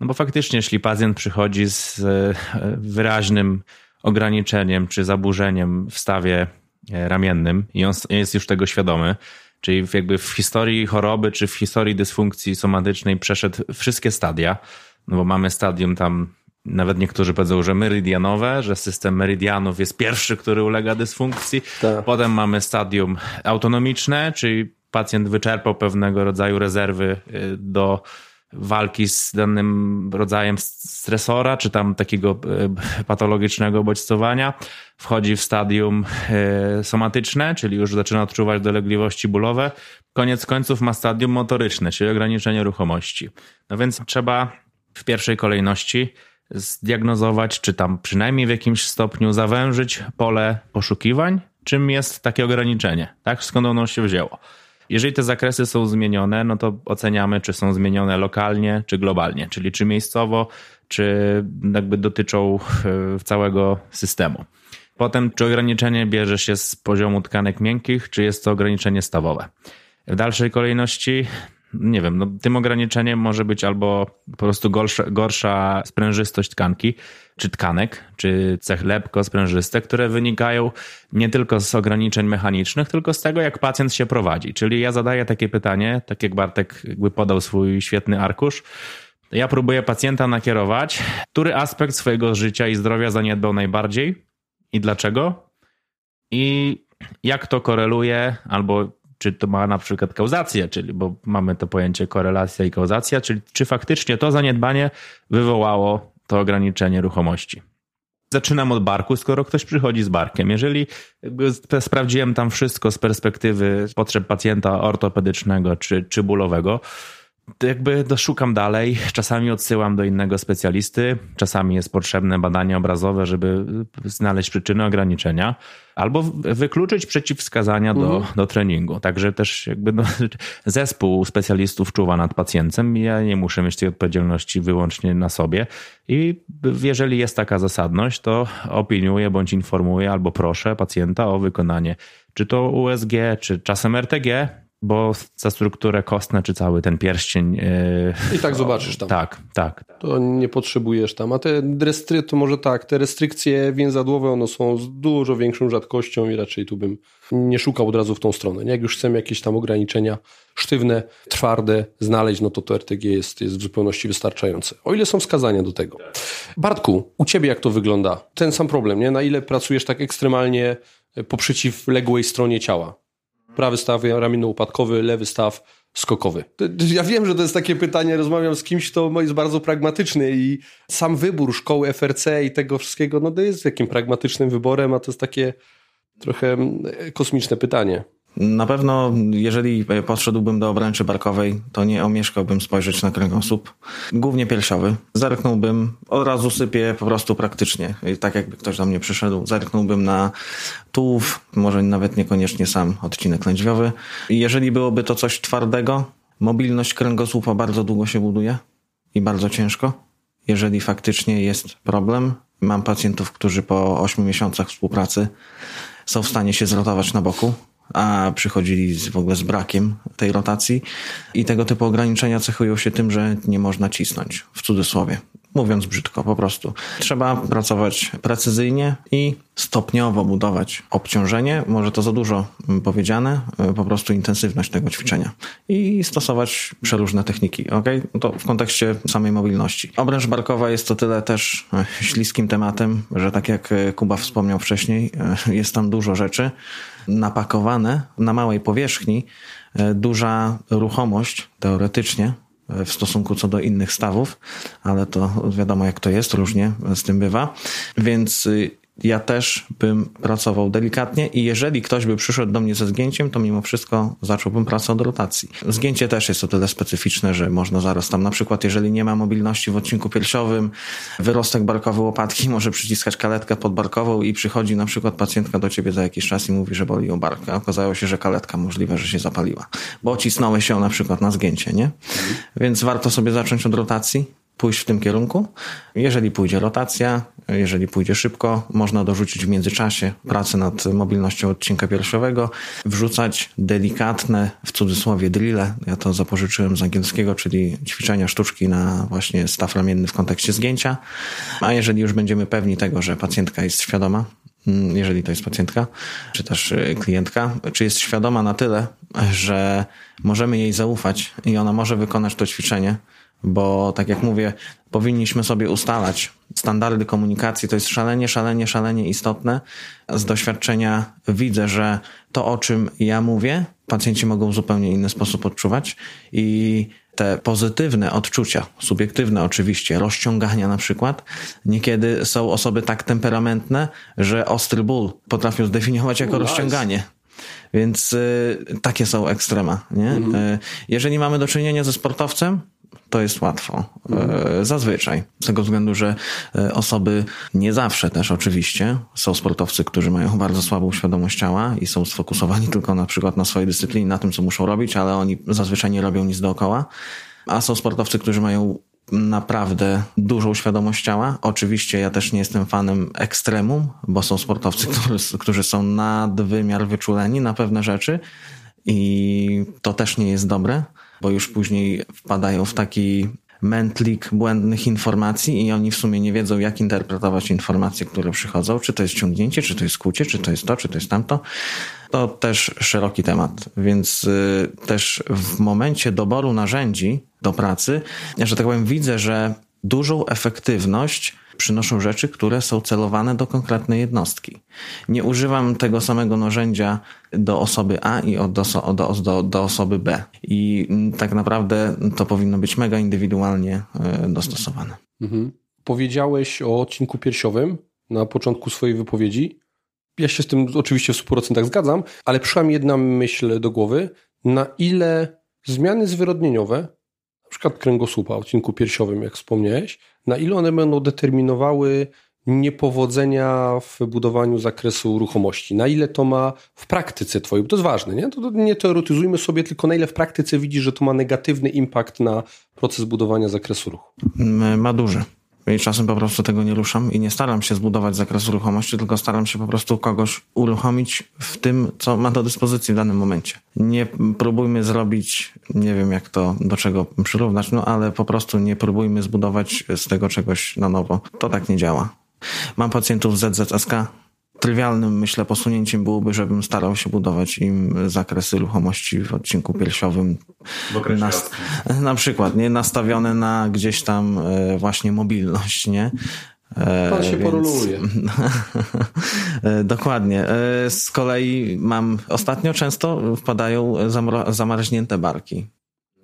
No bo faktycznie, jeśli pacjent przychodzi z e, wyraźnym ograniczeniem czy zaburzeniem w stawie e, ramiennym i on jest już tego świadomy, czyli jakby w historii choroby czy w historii dysfunkcji somatycznej przeszedł wszystkie stadia, no bo mamy stadium tam nawet niektórzy powiedzą, że meridianowe, że system meridianów jest pierwszy, który ulega dysfunkcji. Tak. Potem mamy stadium autonomiczne, czyli pacjent wyczerpał pewnego rodzaju rezerwy y, do walki z danym rodzajem stresora, czy tam takiego y, patologicznego bodźcowania. Wchodzi w stadium y, somatyczne, czyli już zaczyna odczuwać dolegliwości bólowe. Koniec końców ma stadium motoryczne, czyli ograniczenie ruchomości. No więc trzeba w pierwszej kolejności zdiagnozować, czy tam przynajmniej w jakimś stopniu zawężyć pole poszukiwań, czym jest takie ograniczenie, tak? Skąd ono się wzięło. Jeżeli te zakresy są zmienione, no to oceniamy, czy są zmienione lokalnie, czy globalnie, czyli czy miejscowo, czy jakby dotyczą e, całego systemu. Potem, czy ograniczenie bierze się z poziomu tkanek miękkich, czy jest to ograniczenie stawowe. W dalszej kolejności nie wiem, no, tym ograniczeniem może być albo po prostu gorsza, gorsza sprężystość tkanki, czy tkanek, czy cech lepko-sprężyste, które wynikają nie tylko z ograniczeń mechanicznych, tylko z tego, jak pacjent się prowadzi. Czyli ja zadaję takie pytanie, tak jak Bartek jakby podał swój świetny arkusz, ja próbuję pacjenta nakierować, który aspekt swojego życia i zdrowia zaniedbał najbardziej i dlaczego? I jak to koreluje albo czy to ma na przykład kauzację, czyli bo mamy to pojęcie korelacja i kauzacja, czyli czy faktycznie to zaniedbanie wywołało to ograniczenie ruchomości. Zaczynam od barku, skoro ktoś przychodzi z barkiem. Jeżeli sprawdziłem tam wszystko z perspektywy potrzeb pacjenta ortopedycznego czy, czy bólowego, jakby doszukam dalej, czasami odsyłam do innego specjalisty, czasami jest potrzebne badanie obrazowe, żeby znaleźć przyczynę ograniczenia, albo wykluczyć przeciwwskazania do, mhm. do treningu. Także też jakby no, zespół specjalistów czuwa nad pacjentem. Ja nie muszę mieć tej odpowiedzialności wyłącznie na sobie. I jeżeli jest taka zasadność, to opiniuję bądź informuję albo proszę pacjenta o wykonanie czy to USG, czy czasem RTG, bo za strukturę kostne, czy cały ten pierścień. Yy, I tak zobaczysz tam. Tak, tak. To nie potrzebujesz tam. A te restry, to może tak, te restrykcje więzadłowe, one są z dużo większą rzadkością i raczej tu bym nie szukał od razu w tą stronę. Jak już chcemy jakieś tam ograniczenia sztywne, twarde znaleźć, no to to RTG jest, jest w zupełności wystarczające. O ile są wskazania do tego. Bartku, u ciebie jak to wygląda? Ten sam problem, nie? Na ile pracujesz tak ekstremalnie po przeciwległej stronie ciała? Prawy staw ramienno-upadkowy, lewy staw skokowy. Ja wiem, że to jest takie pytanie, rozmawiam z kimś, kto jest bardzo pragmatyczny i sam wybór szkoły FRC i tego wszystkiego, no to jest takim pragmatycznym wyborem, a to jest takie trochę mm, kosmiczne pytanie. Na pewno, jeżeli podszedłbym do obręczy barkowej, to nie omieszkałbym spojrzeć na kręgosłup. Głównie piersiowy. Zerknąłbym, od razu sypię po prostu praktycznie. Tak jakby ktoś do mnie przyszedł, zerknąłbym na tułów, może nawet niekoniecznie sam odcinek lędźwiowy. Jeżeli byłoby to coś twardego, mobilność kręgosłupa bardzo długo się buduje i bardzo ciężko. Jeżeli faktycznie jest problem, mam pacjentów, którzy po 8 miesiącach współpracy są w stanie się zrotować na boku, a przychodzili z, w ogóle z brakiem tej rotacji i tego typu ograniczenia cechują się tym, że nie można cisnąć, w cudzysłowie. Mówiąc brzydko, po prostu. Trzeba pracować precyzyjnie i stopniowo budować obciążenie. Może to za dużo powiedziane, po prostu intensywność tego ćwiczenia. I stosować przeróżne techniki, ok? No to w kontekście samej mobilności. Obręcz barkowa jest to tyle też e, śliskim tematem, że tak jak Kuba wspomniał wcześniej, e, jest tam dużo rzeczy napakowane na małej powierzchni, e, duża ruchomość teoretycznie w stosunku co do innych stawów, ale to wiadomo jak to jest, różnie z tym bywa. Więc y, ja też bym pracował delikatnie i jeżeli ktoś by przyszedł do mnie ze zgięciem, to mimo wszystko zacząłbym pracę od rotacji. Zgięcie też jest o tyle specyficzne, że można zaraz tam na przykład, jeżeli nie ma mobilności w odcinku piersiowym, wyrostek barkowy łopatki może przyciskać kaletkę podbarkową i przychodzi na przykład pacjentka do ciebie za jakiś czas i mówi, że boli ją bark. A okazało się, że kaletka możliwe, że się zapaliła, bo cisnąłeś się na przykład na zgięcie, nie? Więc warto sobie zacząć od rotacji pójść w tym kierunku. Jeżeli pójdzie rotacja, jeżeli pójdzie szybko, można dorzucić w międzyczasie pracę nad mobilnością odcinka piersiowego, wrzucać delikatne, w cudzysłowie, drille. Ja to zapożyczyłem z angielskiego, czyli ćwiczenia sztuczki na właśnie staw ramienny w kontekście zgięcia. A jeżeli już będziemy pewni tego, że pacjentka jest świadoma, mm, jeżeli to jest pacjentka, czy też y, klientka, czy jest świadoma na tyle, że możemy jej zaufać i ona może wykonać to ćwiczenie, bo tak jak mówię, powinniśmy sobie ustalać standardy komunikacji. To jest szalenie, szalenie, szalenie istotne. Z doświadczenia widzę, że to, o czym ja mówię, pacjenci mogą w zupełnie inny sposób odczuwać i te pozytywne odczucia, subiektywne oczywiście, rozciągania na przykład, niekiedy są osoby tak temperamentne, że ostry ból potrafią zdefiniować jako nice. rozciąganie. Więc y, takie są ekstrema. Nie? Mhm. Y, jeżeli mamy do czynienia ze sportowcem, to jest łatwo. E, zazwyczaj. Z tego względu, że e, osoby nie zawsze też oczywiście są sportowcy, którzy mają bardzo słabą świadomość ciała i są sfokusowani tylko na przykład na swojej dyscyplinie, na tym, co muszą robić, ale oni zazwyczaj nie robią nic dookoła. A są sportowcy, którzy mają naprawdę dużą świadomość ciała. Oczywiście ja też nie jestem fanem ekstremum, bo są sportowcy, którzy, którzy są nadwymiar wyczuleni na pewne rzeczy i to też nie jest dobre bo już później wpadają w taki mętlik błędnych informacji i oni w sumie nie wiedzą, jak interpretować informacje, które przychodzą, czy to jest ciągnięcie, czy to jest kłucie, czy to jest to, czy to jest tamto. To też szeroki temat, więc y, też w momencie doboru narzędzi do pracy, że tak powiem, widzę, że dużą efektywność przynoszą rzeczy, które są celowane do konkretnej jednostki. Nie używam tego samego narzędzia do osoby A i do, do, do, do osoby B. I tak naprawdę to powinno być mega indywidualnie e, dostosowane. Mhm. Powiedziałeś o odcinku piersiowym na początku swojej wypowiedzi. Ja się z tym oczywiście w 100% zgadzam, ale przyszła mi jedna myśl do głowy. Na ile zmiany zwyrodnieniowe przykład kręgosłupa, odcinku piersiowym, jak wspomniałeś, na ile one będą determinowały niepowodzenia w budowaniu zakresu ruchomości? Na ile to ma w praktyce twojej, bo to jest ważne, nie? To nie teoretyzujmy sobie, tylko na ile w praktyce widzisz, że to ma negatywny impact na proces budowania zakresu ruchu? Ma duży. I czasem po prostu tego nie ruszam i nie staram się zbudować zakresu ruchomości, tylko staram się po prostu kogoś uruchomić w tym, co ma do dyspozycji w danym momencie. Nie próbujmy zrobić, nie wiem jak to, do czego przyrównać, no ale po prostu nie próbujmy zbudować z tego czegoś na nowo. To tak nie działa. Mam pacjentów z ZZSK, trywialnym, myślę, posunięciem byłoby, żebym starał się budować im zakresy ruchomości w odcinku piersiowym. Na, na przykład, nie? Nastawione na gdzieś tam e, właśnie mobilność, nie? E, Pan się Więc... poroluje. E, dokładnie. Z kolei mam, ostatnio często wpadają zamarznięte barki.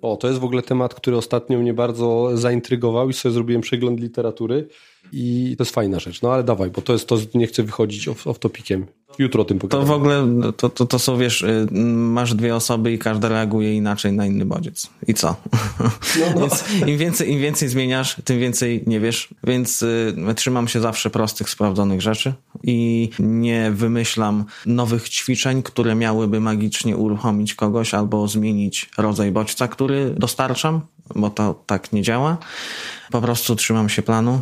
O, to jest w ogóle temat, który ostatnio mnie bardzo zaintrygował i sobie zrobiłem przegląd literatury i to jest fajna rzecz. No ale dawaj, bo to jest to, nie chcę wychodzić off, off topikiem. Jutro o tym pogadamy. To w ogóle, to, to, to są, wiesz, y, masz dwie osoby i każda reaguje inaczej na inny bodziec. I co? No, no. Im więcej, im więcej zmieniasz, tym więcej nie wiesz. Więc y, trzymam się zawsze prostych, sprawdzonych rzeczy i nie wymyślam nowych ćwiczeń, które miałyby magicznie uruchomić kogoś albo zmienić rodzaj bodźca, który dostarczam, bo to tak nie działa. Po prostu trzymam się planu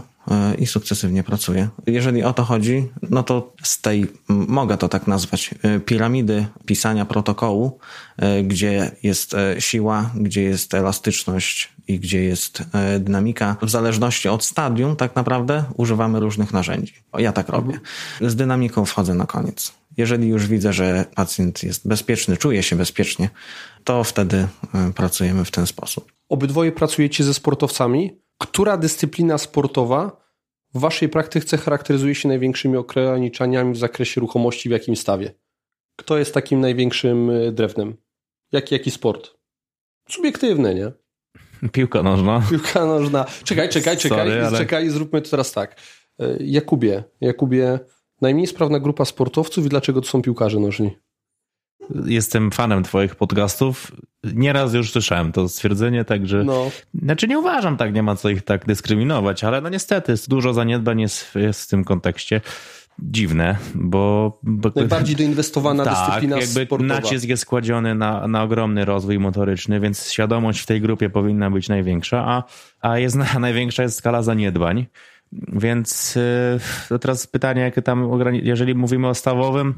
i sukcesywnie pracuję. Jeżeli o to chodzi, no to z tej, mogę to tak nazwać, e, piramidy pisania protokołu, e, gdzie jest siła, gdzie jest elastyczność i gdzie jest dynamika, w zależności od stadium, tak naprawdę używamy różnych narzędzi. Ja tak robię. Z dynamiką wchodzę na koniec. Jeżeli już widzę, że pacjent jest bezpieczny, czuje się bezpiecznie, to wtedy pracujemy w ten sposób. Obydwoje pracujecie ze sportowcami? Która dyscyplina sportowa w waszej praktyce charakteryzuje się największymi ograniczeniami w zakresie ruchomości w jakim stawie? Kto jest takim największym e, drewnem? Jaki, jaki sport? Subiektywne, nie? Piłka nożna. Piłka nożna. Czekaj, czekaj, czekaj, Sorry, ale- czekaj, zróbmy to teraz tak. E, Jakubie, Jakubie, najmniej sprawna grupa sportowców i dlaczego to są piłkarze nożni? Jestem fanem twoich podcastów. Nieraz już słyszałem to stwierdzenie, także... No, Znaczy nie uważam tak, nie ma co ich tak dyskryminować, ale no niestety dużo zaniedbań jest, jest w tym kontekście. Dziwne, bo... bo najbardziej doinwestowana tak, dyscyplina jakby sportowa. nacisk jest kładziony na, na ogromny rozwój motoryczny, więc świadomość w tej grupie powinna być największa, a, a jest na, największa jest skala zaniedbań. Więc yy, teraz pytanie, jakie tam, jeżeli mówimy o stawowym,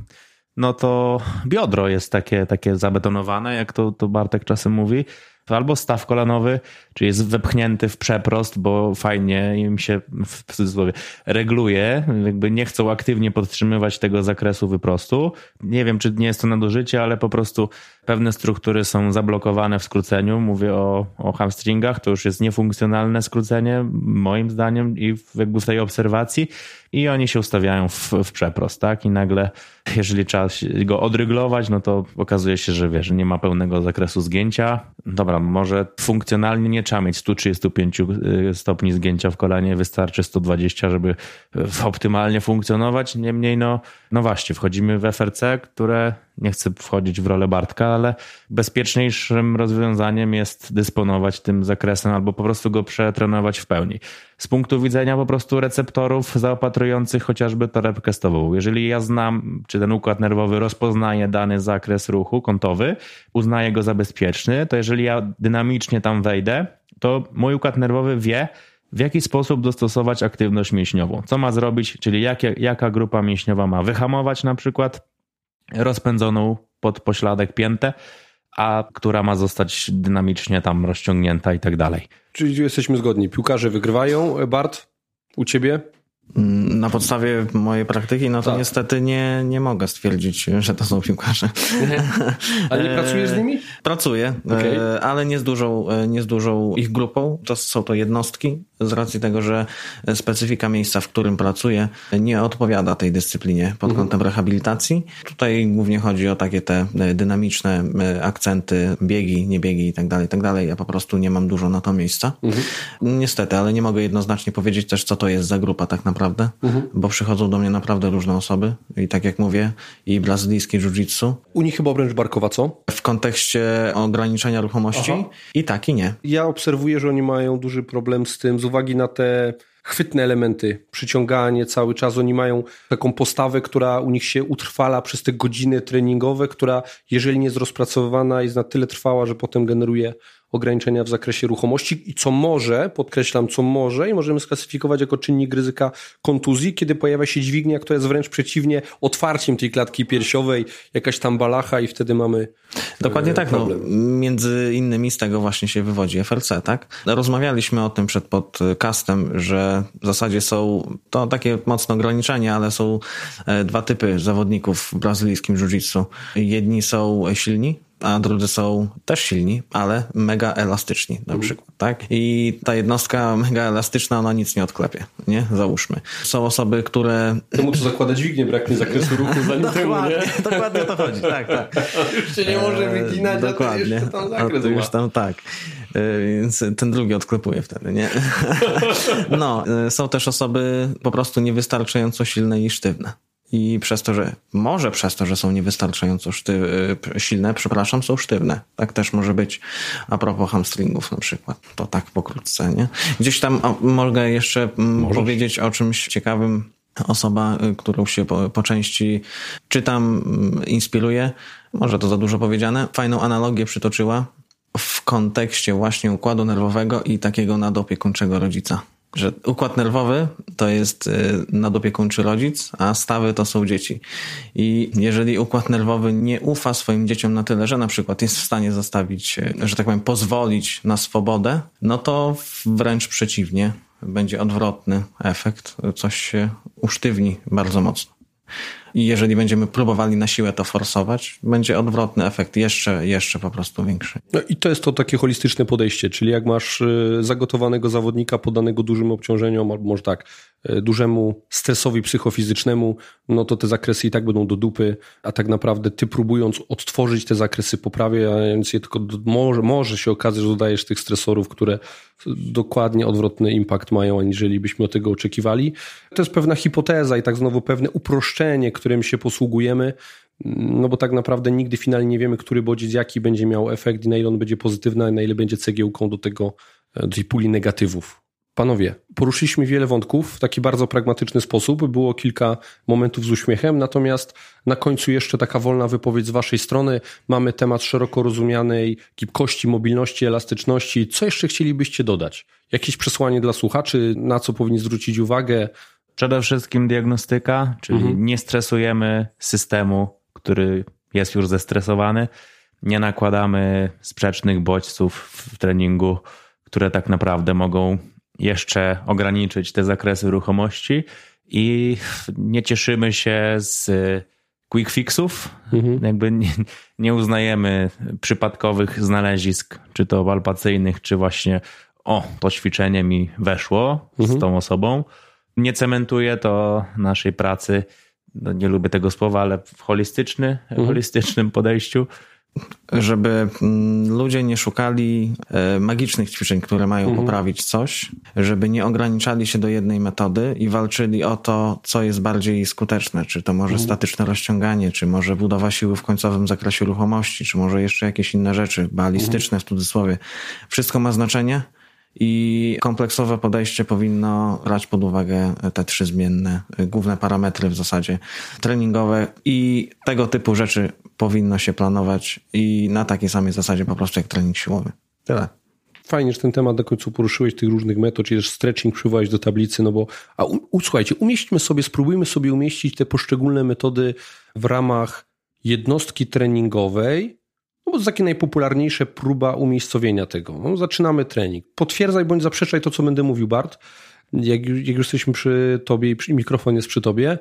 no to biodro jest takie, takie zabetonowane, jak to, to Bartek czasem mówi. Albo staw kolanowy, czyli jest wepchnięty w przeprost, bo fajnie im się w cudzysłowie regluje, jakby nie chcą aktywnie podtrzymywać tego zakresu wyprostu. Nie wiem, czy nie jest to nadużycie, ale po prostu pewne struktury są zablokowane w skróceniu. Mówię o, o hamstringach, to już jest niefunkcjonalne skrócenie, moim zdaniem, i jakby w tej obserwacji. I oni się ustawiają w, w przeprost, tak? I nagle, jeżeli trzeba go odryglować, no to okazuje się, że wiesz, nie ma pełnego zakresu zgięcia. Dobra, może funkcjonalnie nie trzeba mieć 135 y, stopni zgięcia w kolanie, wystarczy 120, żeby y, optymalnie funkcjonować. Niemniej, no, no właśnie, wchodzimy w FRC, które nie chcę wchodzić w rolę Bartka, ale bezpieczniejszym rozwiązaniem jest dysponować tym zakresem albo po prostu go przetrenować w pełni. Z punktu widzenia po prostu receptorów zaopatrujących chociażby torebkę stową. Jeżeli ja znam, czy ten układ nerwowy rozpoznaje dany zakres ruchu kątowy, uznaje go za bezpieczny, to jeżeli ja dynamicznie tam wejdę, to mój układ nerwowy wie, w jaki sposób dostosować aktywność mięśniową. Co ma zrobić, czyli jaka grupa mięśniowa ma wyhamować na przykład rozpędzoną pod pośladek piętę, a która ma zostać dynamicznie tam rozciągnięta i tak dalej. Czyli jesteśmy zgodni. Piłkarze wygrywają. Bart, u ciebie? Na podstawie mojej praktyki, no to Tak. niestety nie, nie mogę stwierdzić, że to są piłkarze. Ale nie pracujesz z nimi? Pracuję, Okej. e, ale nie z, dużą, e, nie z dużą ich grupą. To są to jednostki, z racji tego, że specyfika miejsca, w którym pracuję, nie odpowiada tej dyscyplinie pod kątem rehabilitacji. Tutaj głównie chodzi o takie te e, dynamiczne e, akcenty, biegi, niebiegi i tak dalej, i tak dalej. Ja po prostu nie mam dużo na to miejsca. Niestety, ale nie mogę jednoznacznie powiedzieć też, co to jest za grupa tak naprawdę, bo przychodzą do mnie naprawdę różne osoby i tak jak mówię, i brazylijskie jiu-jitsu, U nich chyba obręcz barkowa, co? w kontekście ograniczenia ruchomości Aha. i tak i nie. Ja obserwuję, że oni mają duży problem z tym, z uwagi na te chwytne elementy, przyciąganie cały czas. Oni mają taką postawę, która u nich się utrwala przez te godziny treningowe, która jeżeli nie jest rozpracowywana, jest na tyle trwała, że potem generuje ograniczenia w zakresie ruchomości i co może, podkreślam, co może i możemy sklasyfikować jako czynnik ryzyka kontuzji, kiedy pojawia się dźwignia, która jest wręcz przeciwnie otwarciem tej klatki piersiowej, jakaś tam balacha i wtedy mamy Dokładnie e, tak. No, między innymi z tego właśnie się wywodzi FLC, tak? Rozmawialiśmy o tym przed podcastem, że w zasadzie są to takie mocne ograniczenia, ale są e, dwa typy zawodników w brazylijskim jiu-jitsu. Jedni są silni, a drudzy są też silni, ale mega elastyczni na przykład, tak? I ta jednostka mega elastyczna, ona nic nie odklepie, nie? Załóżmy. Są osoby, które... Temu, co zakłada dźwignię, braknie zakresu ruchu zanim temu, nie? Dokładnie, dokładnie o to chodzi, tak, tak. Już się nie może wyginać, a to Dokładnie. jeszcze tam A zakres już tam tak. E, Więc ten drugi odklepuje wtedy, nie? No, e, są też osoby po prostu niewystarczająco silne i sztywne. I przez to, że może przez to, że są niewystarczająco szty, e, silne, przepraszam, są sztywne. Tak też może być a propos hamstringów na przykład. To tak pokrótce, nie? Gdzieś tam o, mogę jeszcze mm, powiedzieć o czymś ciekawym. Osoba, y, którą się po, po części czytam, mm, inspiruje, może to za dużo powiedziane, fajną analogię przytoczyła w kontekście właśnie układu nerwowego i takiego nadopiekuńczego rodzica. Że układ nerwowy to jest y, nadopiekuńczy rodzic, a stawy to są dzieci. I jeżeli układ nerwowy nie ufa swoim dzieciom na tyle, że na przykład jest w stanie zostawić, y, że tak powiem, pozwolić na swobodę, no to wręcz przeciwnie, będzie odwrotny efekt, coś się usztywni bardzo mocno. I jeżeli będziemy próbowali na siłę to forsować, będzie odwrotny efekt, jeszcze, jeszcze po prostu większy. No i to jest to takie holistyczne podejście, czyli jak masz y, zagotowanego zawodnika poddanego dużym obciążeniom, albo może tak, e, dużemu stresowi psychofizycznemu, no to te zakresy i tak będą do dupy, a tak naprawdę ty próbując odtworzyć te zakresy, poprawiając je tylko może, może się okazać, że dodajesz tych stresorów, które dokładnie odwrotny impact mają, aniżeli byśmy od tego oczekiwali. To jest pewna hipoteza i tak znowu pewne uproszczenie, którym się posługujemy, no bo tak naprawdę nigdy finalnie nie wiemy, który bodziec jaki będzie miał efekt i na ile on będzie pozytywny, a na ile będzie cegiełką do tego, do tej puli negatywów. Panowie, poruszyliśmy wiele wątków w taki bardzo pragmatyczny sposób. Było kilka momentów z uśmiechem, natomiast na końcu jeszcze taka wolna wypowiedź z Waszej strony. Mamy temat szeroko rozumianej gibkości, mobilności, elastyczności. Co jeszcze chcielibyście dodać? Jakieś przesłanie dla słuchaczy, na co powinni zwrócić uwagę? Przede wszystkim diagnostyka, czyli mhm. nie stresujemy systemu, który jest już zestresowany. Nie nakładamy sprzecznych bodźców w treningu, które tak naprawdę mogą jeszcze ograniczyć te zakresy ruchomości i nie cieszymy się z quick fixów. Mhm. Jakby nie, nie, uznajemy przypadkowych znalezisk, czy to palpacyjnych, czy właśnie o, to ćwiczenie mi weszło mhm. z tą osobą. Nie cementuje to naszej pracy, no nie lubię tego słowa, ale w holistyczny, mhm. holistycznym podejściu żeby mm, ludzie nie szukali e, magicznych ćwiczeń, które mają mhm. poprawić coś, żeby nie ograniczali się do jednej metody i walczyli o to, co jest bardziej skuteczne, czy to może mhm. statyczne rozciąganie, czy może budowa siły w końcowym zakresie ruchomości, czy może jeszcze jakieś inne rzeczy, balistyczne mhm. w cudzysłowie. Wszystko ma znaczenie i kompleksowe podejście powinno brać pod uwagę te trzy zmienne, główne parametry w zasadzie treningowe i tego typu rzeczy powinno się planować i na takiej samej zasadzie po prostu jak trening siłowy. Tyle. Fajnie, że ten temat do końca poruszyłeś, tych różnych metod, czy też stretching przywołać do tablicy, no bo, a u, u, słuchajcie, umieśćmy sobie, spróbujmy sobie umieścić te poszczególne metody w ramach jednostki treningowej, no bo to takie najpopularniejsze próba umiejscowienia tego. No, zaczynamy trening. Potwierdzaj bądź zaprzeczaj to, co będę mówił, Bart. Jak, jak już jesteśmy przy tobie i mikrofon jest przy tobie,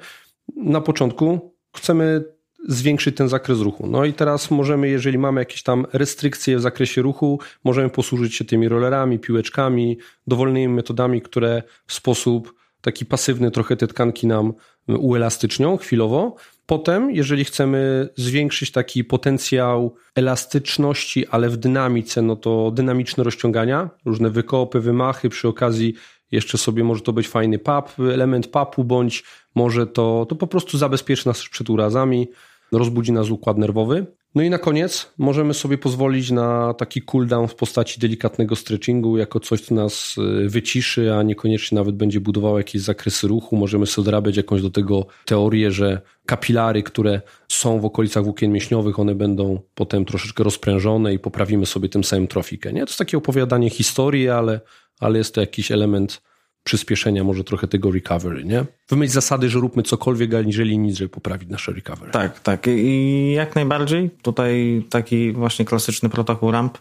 na początku chcemy zwiększyć ten zakres ruchu. No i teraz możemy, jeżeli mamy jakieś tam restrykcje w zakresie ruchu, możemy posłużyć się tymi rollerami, piłeczkami, dowolnymi metodami, które w sposób taki pasywny trochę te tkanki nam uelastycznią chwilowo. Potem, jeżeli chcemy zwiększyć taki potencjał elastyczności, ale w dynamice, no to dynamiczne rozciągania, różne wykopy, wymachy, przy okazji jeszcze sobie może to być fajny pap, element papu, bądź może to, to po prostu zabezpieczy nas przed urazami, rozbudzi nas układ nerwowy. No i na koniec możemy sobie pozwolić na taki cooldown w postaci delikatnego stretchingu, jako coś, co nas y, wyciszy, a niekoniecznie nawet będzie budowało jakieś zakresy ruchu. Możemy sobie odrabiać jakąś do tego teorię, że kapilary, które są w okolicach włókien mięśniowych, one będą potem troszeczkę rozprężone i poprawimy sobie tym samym trofikę. Nie? To jest takie opowiadanie historii, ale, ale jest to jakiś element przyspieszenia może trochę tego recovery, nie? Wymyśl zasady, że róbmy cokolwiek, aniżeli nic, żeby poprawić nasze recovery. Tak, tak. I jak najbardziej. Tutaj taki właśnie klasyczny protokół ramp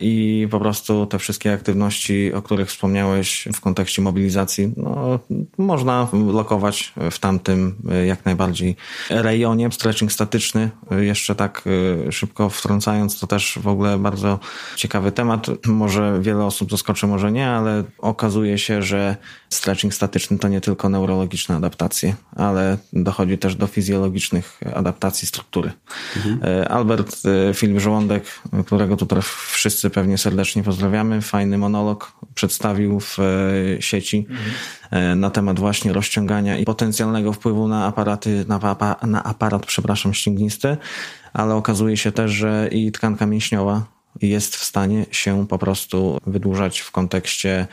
i po prostu te wszystkie aktywności, o których wspomniałeś w kontekście mobilizacji, no, można lokować w tamtym e, jak najbardziej rejonie. Stretching statyczny, e, jeszcze tak e, szybko wtrącając, to też w ogóle bardzo ciekawy temat. Może wiele osób zaskoczy, może nie, ale okazuje się, że stretching statyczny to nie tylko neurologiczne adaptacje, ale dochodzi też do fizjologicznych adaptacji struktury. Mhm. Albert Filip Żołądek, którego tutaj wszyscy wszyscy pewnie serdecznie pozdrawiamy. Fajny monolog przedstawił w e, sieci mhm. na temat właśnie rozciągania i potencjalnego wpływu na aparaty, na, na aparat, przepraszam, ścięgnisty, ale okazuje się też, że i tkanka mięśniowa jest w stanie się po prostu wydłużać w kontekście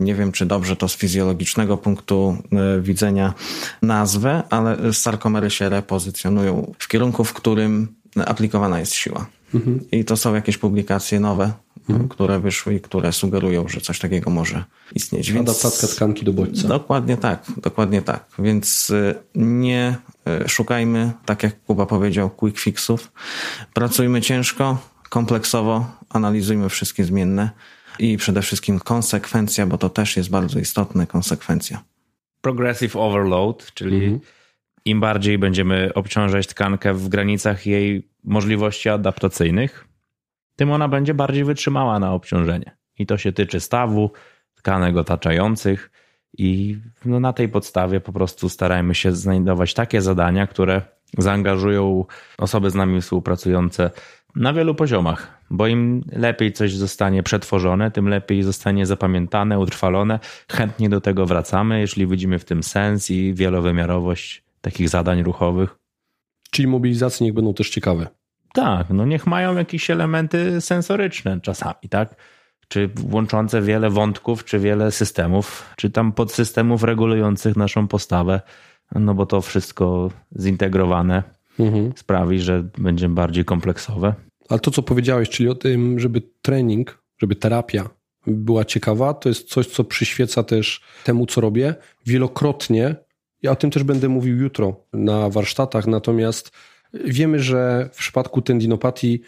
nie wiem, czy dobrze to z fizjologicznego punktu e, widzenia nazwę, ale sarkomery się repozycjonują w kierunku, w którym aplikowana jest siła. Mhm. I to są jakieś publikacje nowe, mhm. które wyszły i które sugerują, że coś takiego może istnieć. Więc... Adaptacja tkanki do bodźca. Dokładnie tak, dokładnie tak. Więc y, nie y, szukajmy, tak jak Kuba powiedział, quick fixów. Pracujmy ciężko, kompleksowo, analizujmy wszystkie zmienne i przede wszystkim konsekwencja, bo to też jest bardzo istotne, konsekwencja. Progressive overload, czyli mhm. im bardziej będziemy obciążać tkankę w granicach jej możliwości adaptacyjnych, tym ona będzie bardziej wytrzymała na obciążenie. I to się tyczy stawu, tkanek otaczających I no, na tej podstawie po prostu starajmy się znajdować takie zadania, które zaangażują osoby z nami współpracujące na wielu poziomach, bo im lepiej coś zostanie przetworzone, tym lepiej zostanie zapamiętane, utrwalone. Chętnie do tego wracamy, jeśli widzimy w tym sens i wielowymiarowość takich zadań ruchowych. Czyli mobilizacje niech będą też ciekawe. Tak, no niech mają jakieś elementy sensoryczne czasami, tak? Czy łączące wiele wątków, czy wiele systemów, czy tam podsystemów regulujących naszą postawę, no bo to wszystko zintegrowane mhm. sprawi, że będzie bardziej kompleksowe. Ale to, co powiedziałeś, czyli o tym, żeby trening, żeby terapia była ciekawa, to jest coś, co przyświeca też temu, co robię. Wielokrotnie, ja o tym też będę mówił jutro na warsztatach, natomiast wiemy, że w przypadku tendinopatii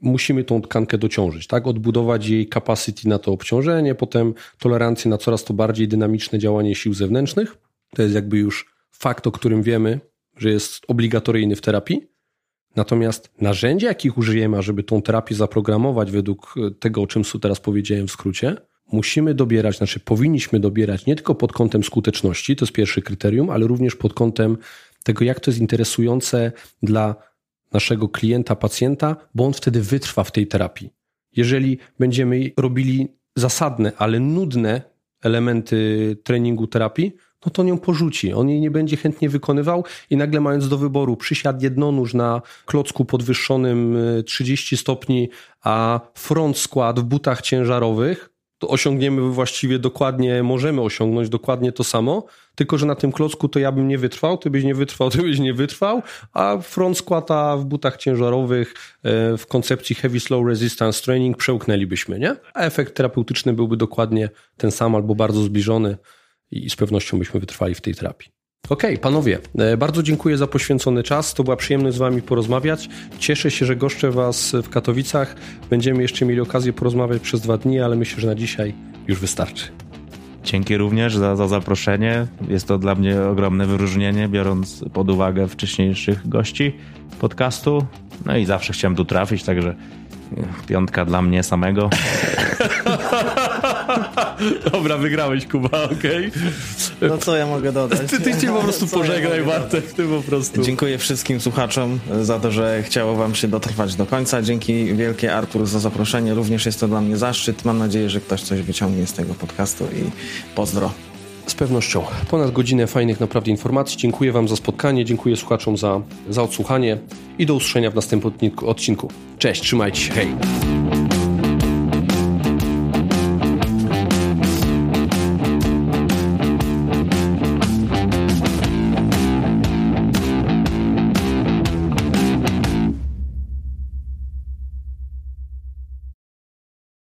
musimy tą tkankę dociążyć, tak? Odbudować jej capacity na to obciążenie, potem tolerancję na coraz to bardziej dynamiczne działanie sił zewnętrznych. To jest jakby już fakt, o którym wiemy, że jest obligatoryjny w terapii. Natomiast narzędzia, jakich użyjemy, żeby tą terapię zaprogramować według tego, o czym teraz powiedziałem w skrócie, musimy dobierać, znaczy powinniśmy dobierać nie tylko pod kątem skuteczności, to jest pierwsze kryterium, ale również pod kątem tego, jak to jest interesujące dla naszego klienta, pacjenta, bo on wtedy wytrwa w tej terapii. Jeżeli będziemy robili zasadne, ale nudne elementy treningu terapii, no to nią porzuci. On jej nie będzie chętnie wykonywał i nagle mając do wyboru przysiad jednonóż na klocku podwyższonym 30 y, stopni, a front skład w butach ciężarowych, to osiągniemy właściwie dokładnie, możemy osiągnąć dokładnie to samo, tylko że na tym klocku to ja bym nie wytrwał, ty byś nie wytrwał, ty byś nie wytrwał, a front skłata w butach ciężarowych e, w koncepcji heavy slow resistance training przełknęlibyśmy, nie? A efekt terapeutyczny byłby dokładnie ten sam albo bardzo zbliżony i z pewnością byśmy wytrwali w tej terapii. Okej, okay, panowie, e, bardzo dziękuję za poświęcony czas. To była przyjemność z wami porozmawiać. Cieszę się, że goszczę was w Katowicach. Będziemy jeszcze mieli okazję porozmawiać przez dwa dni, ale myślę, że na dzisiaj już wystarczy. Dzięki również za, za zaproszenie. Jest to dla mnie ogromne wyróżnienie, biorąc pod uwagę wcześniejszych gości podcastu. No i zawsze chciałem tu trafić, także piątka dla mnie samego. Dobra, wygrałeś Kuba, okej. Okay. No co ja mogę dodać? Ty, ty cię po prostu pożegnaj, Bartek, ty po prostu. Dziękuję wszystkim słuchaczom za to, że chciało wam się dotrwać do końca. Dzięki wielkie Artur za zaproszenie. Również jest to dla mnie zaszczyt. Mam nadzieję, że ktoś coś wyciągnie z tego podcastu i pozdro. Z pewnością. Ponad godzinę fajnych naprawdę informacji. Dziękuję Wam za spotkanie, dziękuję słuchaczom za, za odsłuchanie i do usłyszenia w następnym odcinku. Cześć, trzymajcie się, hej!